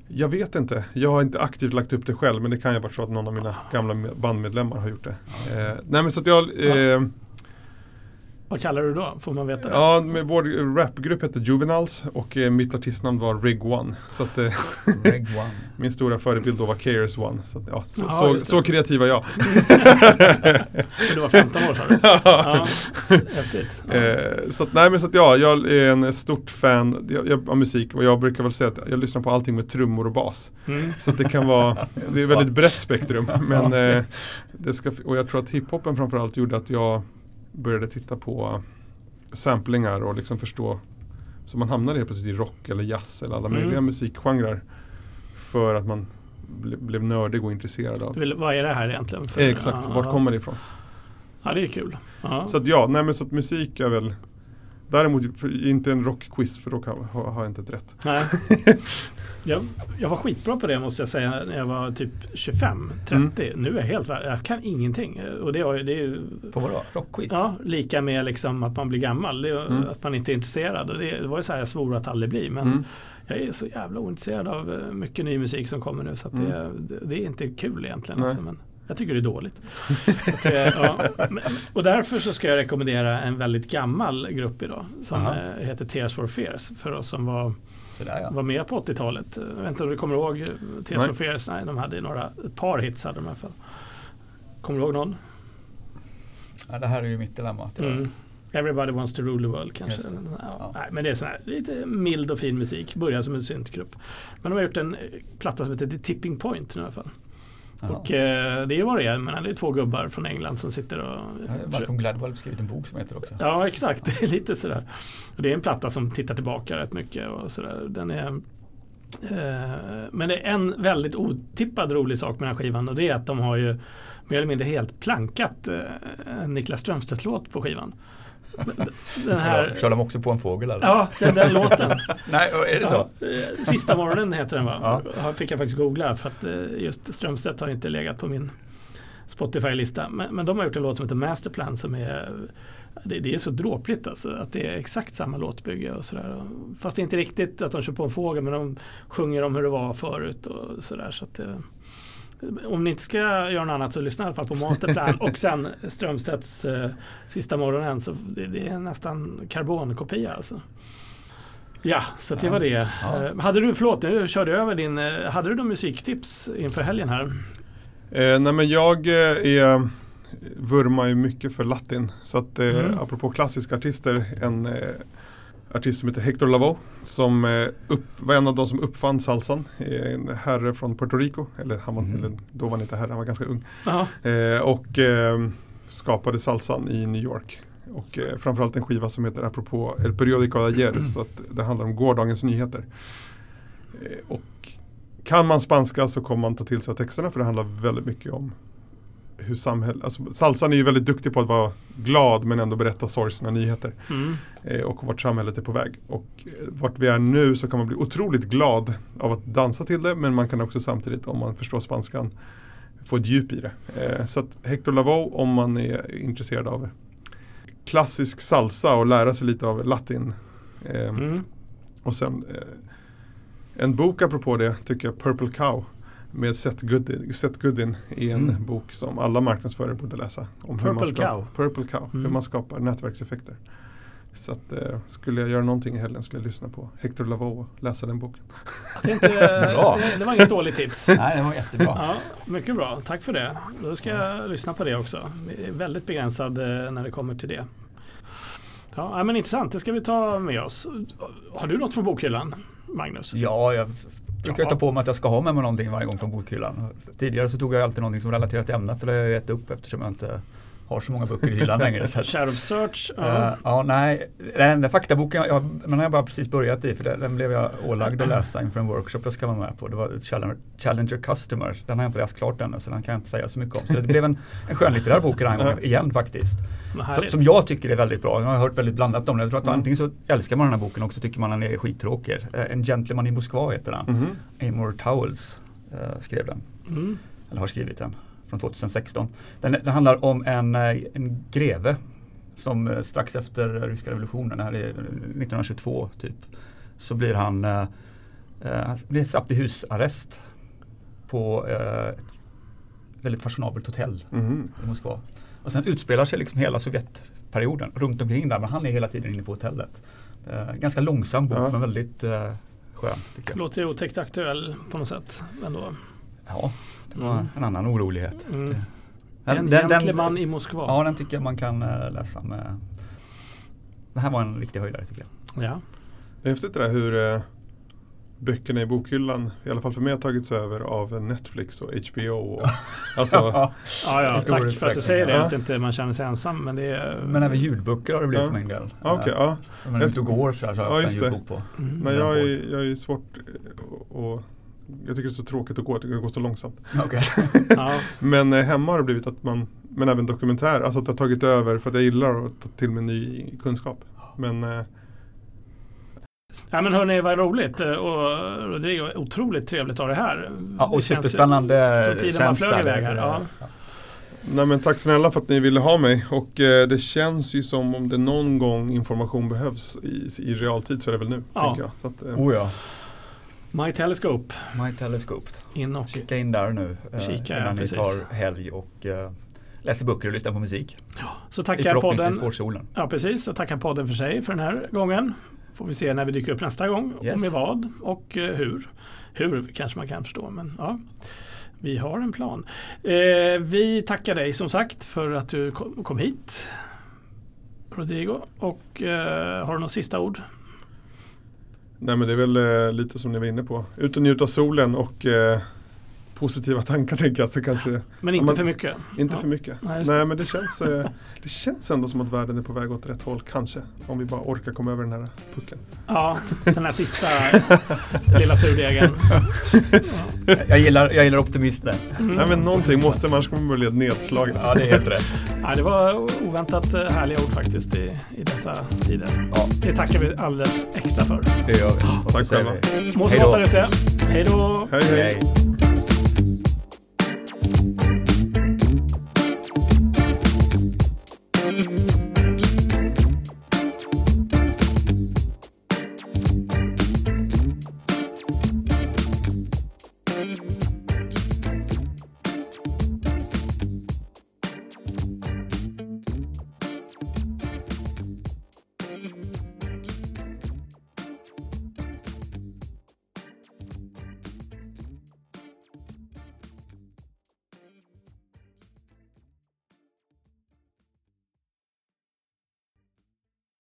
Speaker 4: Jag vet inte. Jag har inte aktivt lagt upp det själv men det kan ju vara så att någon av mina gamla med- bandmedlemmar har gjort det. Eh, nej men så att jag eh,
Speaker 1: Vad kallar du då? Får man veta?
Speaker 4: Ja, med vår rapgrupp hette Juveniles och eh, mitt artistnamn var Rig One. Så att, eh, *laughs*
Speaker 3: Reg One. *laughs*
Speaker 4: min stora förebild då var KRS One. Så, att, ja, så,
Speaker 1: Ja,
Speaker 4: så, så kreativ var jag. *laughs*
Speaker 1: För du var 15 år sa du? Ja, häftigt. Ja.
Speaker 4: Eh, så att, nej men så att ja, jag är en stort fan jag, jag, av musik och jag brukar väl säga att jag lyssnar på allting med trummor och bas.
Speaker 1: Mm.
Speaker 4: Så att det kan vara, det är ett väldigt brett spektrum. Men eh, det ska, och jag tror att hiphopen framförallt gjorde att jag började titta på samplingar och liksom förstå. Så man hamnade helt plötsligt i rock eller jazz eller alla
Speaker 1: Mm.
Speaker 4: möjliga musikgenrer. För att man ble, blev nördig och intresserad av.
Speaker 1: Vill, vad är det här egentligen? För,
Speaker 4: Exakt,
Speaker 1: ja,
Speaker 4: vart kommer det ifrån?
Speaker 1: Ja, det är kul. Ja.
Speaker 4: Så att ja, nej men så att musik är väl Däremot inte en rockquiz för då kan, har, har jag inte ett rätt.
Speaker 1: Nej. *laughs* Jag, jag var skitbra på det måste jag säga när jag var typ 25, 30. Nu är jag helt värd. Jag kan ingenting. Och det, är- det är ju
Speaker 3: På vadå? Rockquiz?
Speaker 1: ja, lika med liksom att man blir gammal. Det, är
Speaker 4: Mm.
Speaker 1: Att man inte är intresserad. Och det, det var ju så här jag svor att aldrig bli. Men
Speaker 4: Mm.
Speaker 1: jag är så jävla ointresserad av eh, mycket ny musik som kommer nu. Så att det, det, det är inte kul egentligen.
Speaker 4: Nej.
Speaker 1: Alltså, men jag tycker det är dåligt. att det, ja. Och därför så ska jag rekommendera en väldigt gammal grupp idag. Som
Speaker 3: Aha.
Speaker 1: eh, heter Tears for Fears. För oss som var
Speaker 3: Sådär ja.
Speaker 1: var med på 80-talet. Jag vet inte om du kommer ihåg eh, Tears for Fears? Nej, de hade några, ett par hits hade de i alla fall. Kommer du ihåg någon?
Speaker 3: ja. Det här är ju mitt dilemma.
Speaker 1: Mm. Everybody wants to rule the world kanske. Ja. Nej, men det är sån här lite mild och fin musik. Börjar som en syntgrupp. Men de har gjort en eh, platta som heter The Tipping Point nu i alla fall. Och eh, det är vad det är. Men det är två gubbar från England som sitter och...
Speaker 3: Ja, Malcolm Gladwell har skrivit en bok som heter också.
Speaker 1: Ja, exakt. *laughs* Är lite sådär. Och det är en platta som tittar tillbaka rätt mycket. Och sådär. Den är, eh, men det är en väldigt otippad rolig sak med den här skivan och det är att de har ju mer eller mindre helt plankat eh, Niklas Strömstedt-låt på skivan. Den här,
Speaker 3: Kör de också på en fågel eller?
Speaker 1: ja, den där låten. *laughs*
Speaker 3: Nej, är det så?
Speaker 1: Ja, eh, Sista morgonen heter den va?
Speaker 3: Ja.
Speaker 1: Fick jag faktiskt googla för att eh, just Strömstedt har inte legat på min Spotify-lista. Men, men de har gjort en låt som heter Masterplan som är det, det är så dråpligt alltså, att det är exakt samma låtbygge och sådär. Fast det är inte riktigt att de kör på en fågel men de sjunger om hur det var förut och sådär. Så att det, om ni inte ska göra något annat så lyssna i alla fall på Masterplan *laughs* och sen Strömstedts eh, Sista morgonen. Så det, det är nästan karbonkopia alltså. Ja, så det
Speaker 3: Ja.
Speaker 1: var det.
Speaker 3: Ja.
Speaker 1: Eh, Hade du, förlåt nu körde jag över din, eh, hade du någon musiktips inför helgen här?
Speaker 4: Eh, nej men jag eh, är vurmar ju mycket för latin. Så att eh,
Speaker 1: Mm.
Speaker 4: apropå klassiska artister, en artist som heter Hector Lavoe som eh, upp, var en av de som uppfann salsan. Eh, En herre från Puerto Rico, eller, han var,
Speaker 3: Mhm.
Speaker 4: eller då var han inte herre, han var ganska ung. Eh, och eh, skapade salsan i New York. Och eh, framförallt en skiva som heter apropå El Periódico de Ayer, så att det handlar om gårdagens nyheter. Eh, och kan man spanska så kommer man ta till sig av texterna för det handlar väldigt mycket om hur samhället, alltså salsan är ju väldigt duktig på att vara glad men ändå berätta sorgsna nyheter.
Speaker 1: Mm.
Speaker 4: Eh, och vart samhället är på väg. Och eh, vart vi är nu så kan man bli otroligt glad av att dansa till det men man kan också samtidigt om man förstår spanskan få ett djup i det. Eh, så att Hector Lavoe om man är intresserad av klassisk salsa och lära sig lite av latin. Eh,
Speaker 1: Mm.
Speaker 4: Och sen en bok apropå det tycker jag Purple Cow med Seth Godin, Seth Godin är en
Speaker 3: Mm.
Speaker 4: bok som alla marknadsförare borde läsa. Om hur man
Speaker 1: Purple
Speaker 4: skapar,
Speaker 1: Cow?
Speaker 4: Purple Cow, hur
Speaker 1: Mm.
Speaker 4: man skapar nätverkseffekter. Så att, eh, skulle jag göra någonting i helgen skulle jag lyssna på Hector Lavoe och läsa den boken.
Speaker 1: Inte, *laughs*
Speaker 3: Bra.
Speaker 1: det, det var inget dåligt tips. *laughs*
Speaker 3: Nej, det var jättebra.
Speaker 1: Ja, mycket bra, tack för det. Då ska jag lyssna på det också. Vi är väldigt begränsad eh, när det kommer till det. Ja, ja, men intressant, det ska vi ta med oss. Har du något från bokhyllan, Magnus?
Speaker 3: Ja, jag brukar
Speaker 1: Ja.
Speaker 3: ta på mig att jag ska ha med mig någonting varje gång från bokhyllan. Tidigare så tog jag alltid någonting som relaterat till ämnet och det har jag gett upp eftersom jag inte har så många böcker i hyllan längre. Så att,
Speaker 1: Shadow Search?
Speaker 3: Eh,
Speaker 1: Ja.
Speaker 3: ja, nej. Den där faktaboken, jag, men har jag bara precis börjat i för den, den blev jag ålagd att läsa inför en workshop jag ska vara med på. Det var Challenger, Challenger Customer. Den har jag inte läst klart ännu så den kan jag inte säga så mycket om. Så det blev en, en skönlitterär bok den här gången igen faktiskt.
Speaker 1: Vad
Speaker 3: Som, jag tycker är väldigt bra. Jag har hört väldigt blandat om den. Jag tror att
Speaker 4: Mm.
Speaker 3: antingen så älskar man den här boken och så tycker man den är skittråkig. Eh, En gentleman i Moskva heter den.
Speaker 4: Mhm.
Speaker 3: Amor Towels eh, skrev den
Speaker 1: Mm.
Speaker 3: eller har skrivit den, från 2016. Den, den handlar om en, eh, en greve som eh, strax efter ryska revolutionen, här är 1922 typ, så blir han, eh, eh, han blir satt i husarrest på eh, ett väldigt fashionabelt hotell
Speaker 4: Mhm.
Speaker 3: i Moskva. Och sen utspelar sig liksom hela Sovjetperioden runt omkring där, men han är hela tiden inne på hotellet. Eh, ganska långsam bok
Speaker 4: Ja.
Speaker 3: men väldigt eh, skön.
Speaker 1: Låter ju otäckt aktuell på något sätt ändå.
Speaker 3: Ja, det var
Speaker 1: Mm.
Speaker 3: en annan orolighet.
Speaker 1: Mm.
Speaker 3: Den-
Speaker 1: en
Speaker 3: den- den-
Speaker 1: gentleman i Moskva.
Speaker 3: Ja, den tycker jag man kan eh, läsa med. Det här var en riktig höjdare tycker jag.
Speaker 1: Ja.
Speaker 4: Det är häftigt det där hur eh, böckerna i bokhyllan, i alla fall för mig, har tagits över av Netflix och HBO. Och, *laughs* alltså,
Speaker 1: Ja, ja, tack för att du säger det.
Speaker 4: ja.
Speaker 1: Att inte man känner sig ensam. Men det är,
Speaker 3: Men även ljudböcker har det blivit
Speaker 4: Ja.
Speaker 3: för min del.
Speaker 4: ja,
Speaker 3: Eh,
Speaker 4: ja.
Speaker 3: Om man är ute och går så, här, så har
Speaker 4: Ja,
Speaker 3: jag ofta en ljudbok på.
Speaker 1: Mm.
Speaker 4: Nej, jag är, jag är svårt eh, och jag tycker det är så tråkigt att gå, det går så långsamt. *laughs*
Speaker 1: Ja.
Speaker 4: Men eh, hemma har det blivit att man, men även dokumentär, alltså att det har tagit över för att jag gillar att ta till mig ny kunskap. Men eh,
Speaker 1: Ja men hörni, vad roligt. Eh, Och Rodrigo, otroligt trevligt att ha dig här.
Speaker 3: Ja,
Speaker 1: Det
Speaker 3: och
Speaker 1: känns ju
Speaker 3: superspännande
Speaker 1: tiden
Speaker 3: tjänst
Speaker 1: flög
Speaker 3: där.
Speaker 1: iväg här. Ja.
Speaker 4: Nej men tack snälla för att ni ville ha mig och eh, det känns ju som om det någon gång information behövs i, i realtid så är det väl nu.
Speaker 1: Ja.
Speaker 4: Tänker jag. Så att, eh,
Speaker 3: Oh ja,
Speaker 1: My Telescope
Speaker 3: My Telescope.
Speaker 1: in och
Speaker 3: Kika in där nu eh,
Speaker 1: Kika, ja,
Speaker 3: innan ni
Speaker 1: precis.
Speaker 3: tar helg och eh, läser böcker och lyssnar på musik.
Speaker 1: så
Speaker 3: I
Speaker 1: tackar
Speaker 3: förhoppningsvis
Speaker 1: podden.
Speaker 3: får solen.
Speaker 1: Ja precis, så tackar podden för sig för den här gången. Får vi se när vi dyker upp nästa gång
Speaker 3: Yes.
Speaker 1: och med vad och eh, hur. Hur kanske man kan förstå men ja. Vi har en plan. Eh, vi tackar dig som sagt för att du kom, kom hit. Rodrigo. Och eh, har du något sista ord?
Speaker 4: Nej men det är väl eh, lite som ni var inne på. Ut och njuta av solen och eh, positiva tankar tänker jag. Så kanske
Speaker 1: Men inte
Speaker 4: men-
Speaker 1: för mycket.
Speaker 4: inte
Speaker 1: Ja.
Speaker 4: för mycket.
Speaker 1: Nej,
Speaker 4: Nej men det känns, eh, det känns ändå som att världen är på väg åt rätt håll kanske. Om vi bara orkar komma över den här pucken.
Speaker 1: Ja, den här sista lilla surdegen. *laughs*
Speaker 3: Jag gillar, jag gillar optimismen.
Speaker 1: Mm.
Speaker 4: Nej men någonting måste man, annars kommer man bli nedslagen.
Speaker 3: Ja, det är helt rätt.
Speaker 1: Ja, det var oväntat eh, härliga ord faktiskt i, i dessa tider.
Speaker 3: Ja,
Speaker 1: Det tackar vi alldeles extra för.
Speaker 3: det gör vi.
Speaker 4: Tack själva.
Speaker 1: Må så
Speaker 3: Hej då.
Speaker 1: gott där ute. Hej då!
Speaker 4: Hej! hej.
Speaker 3: Bye.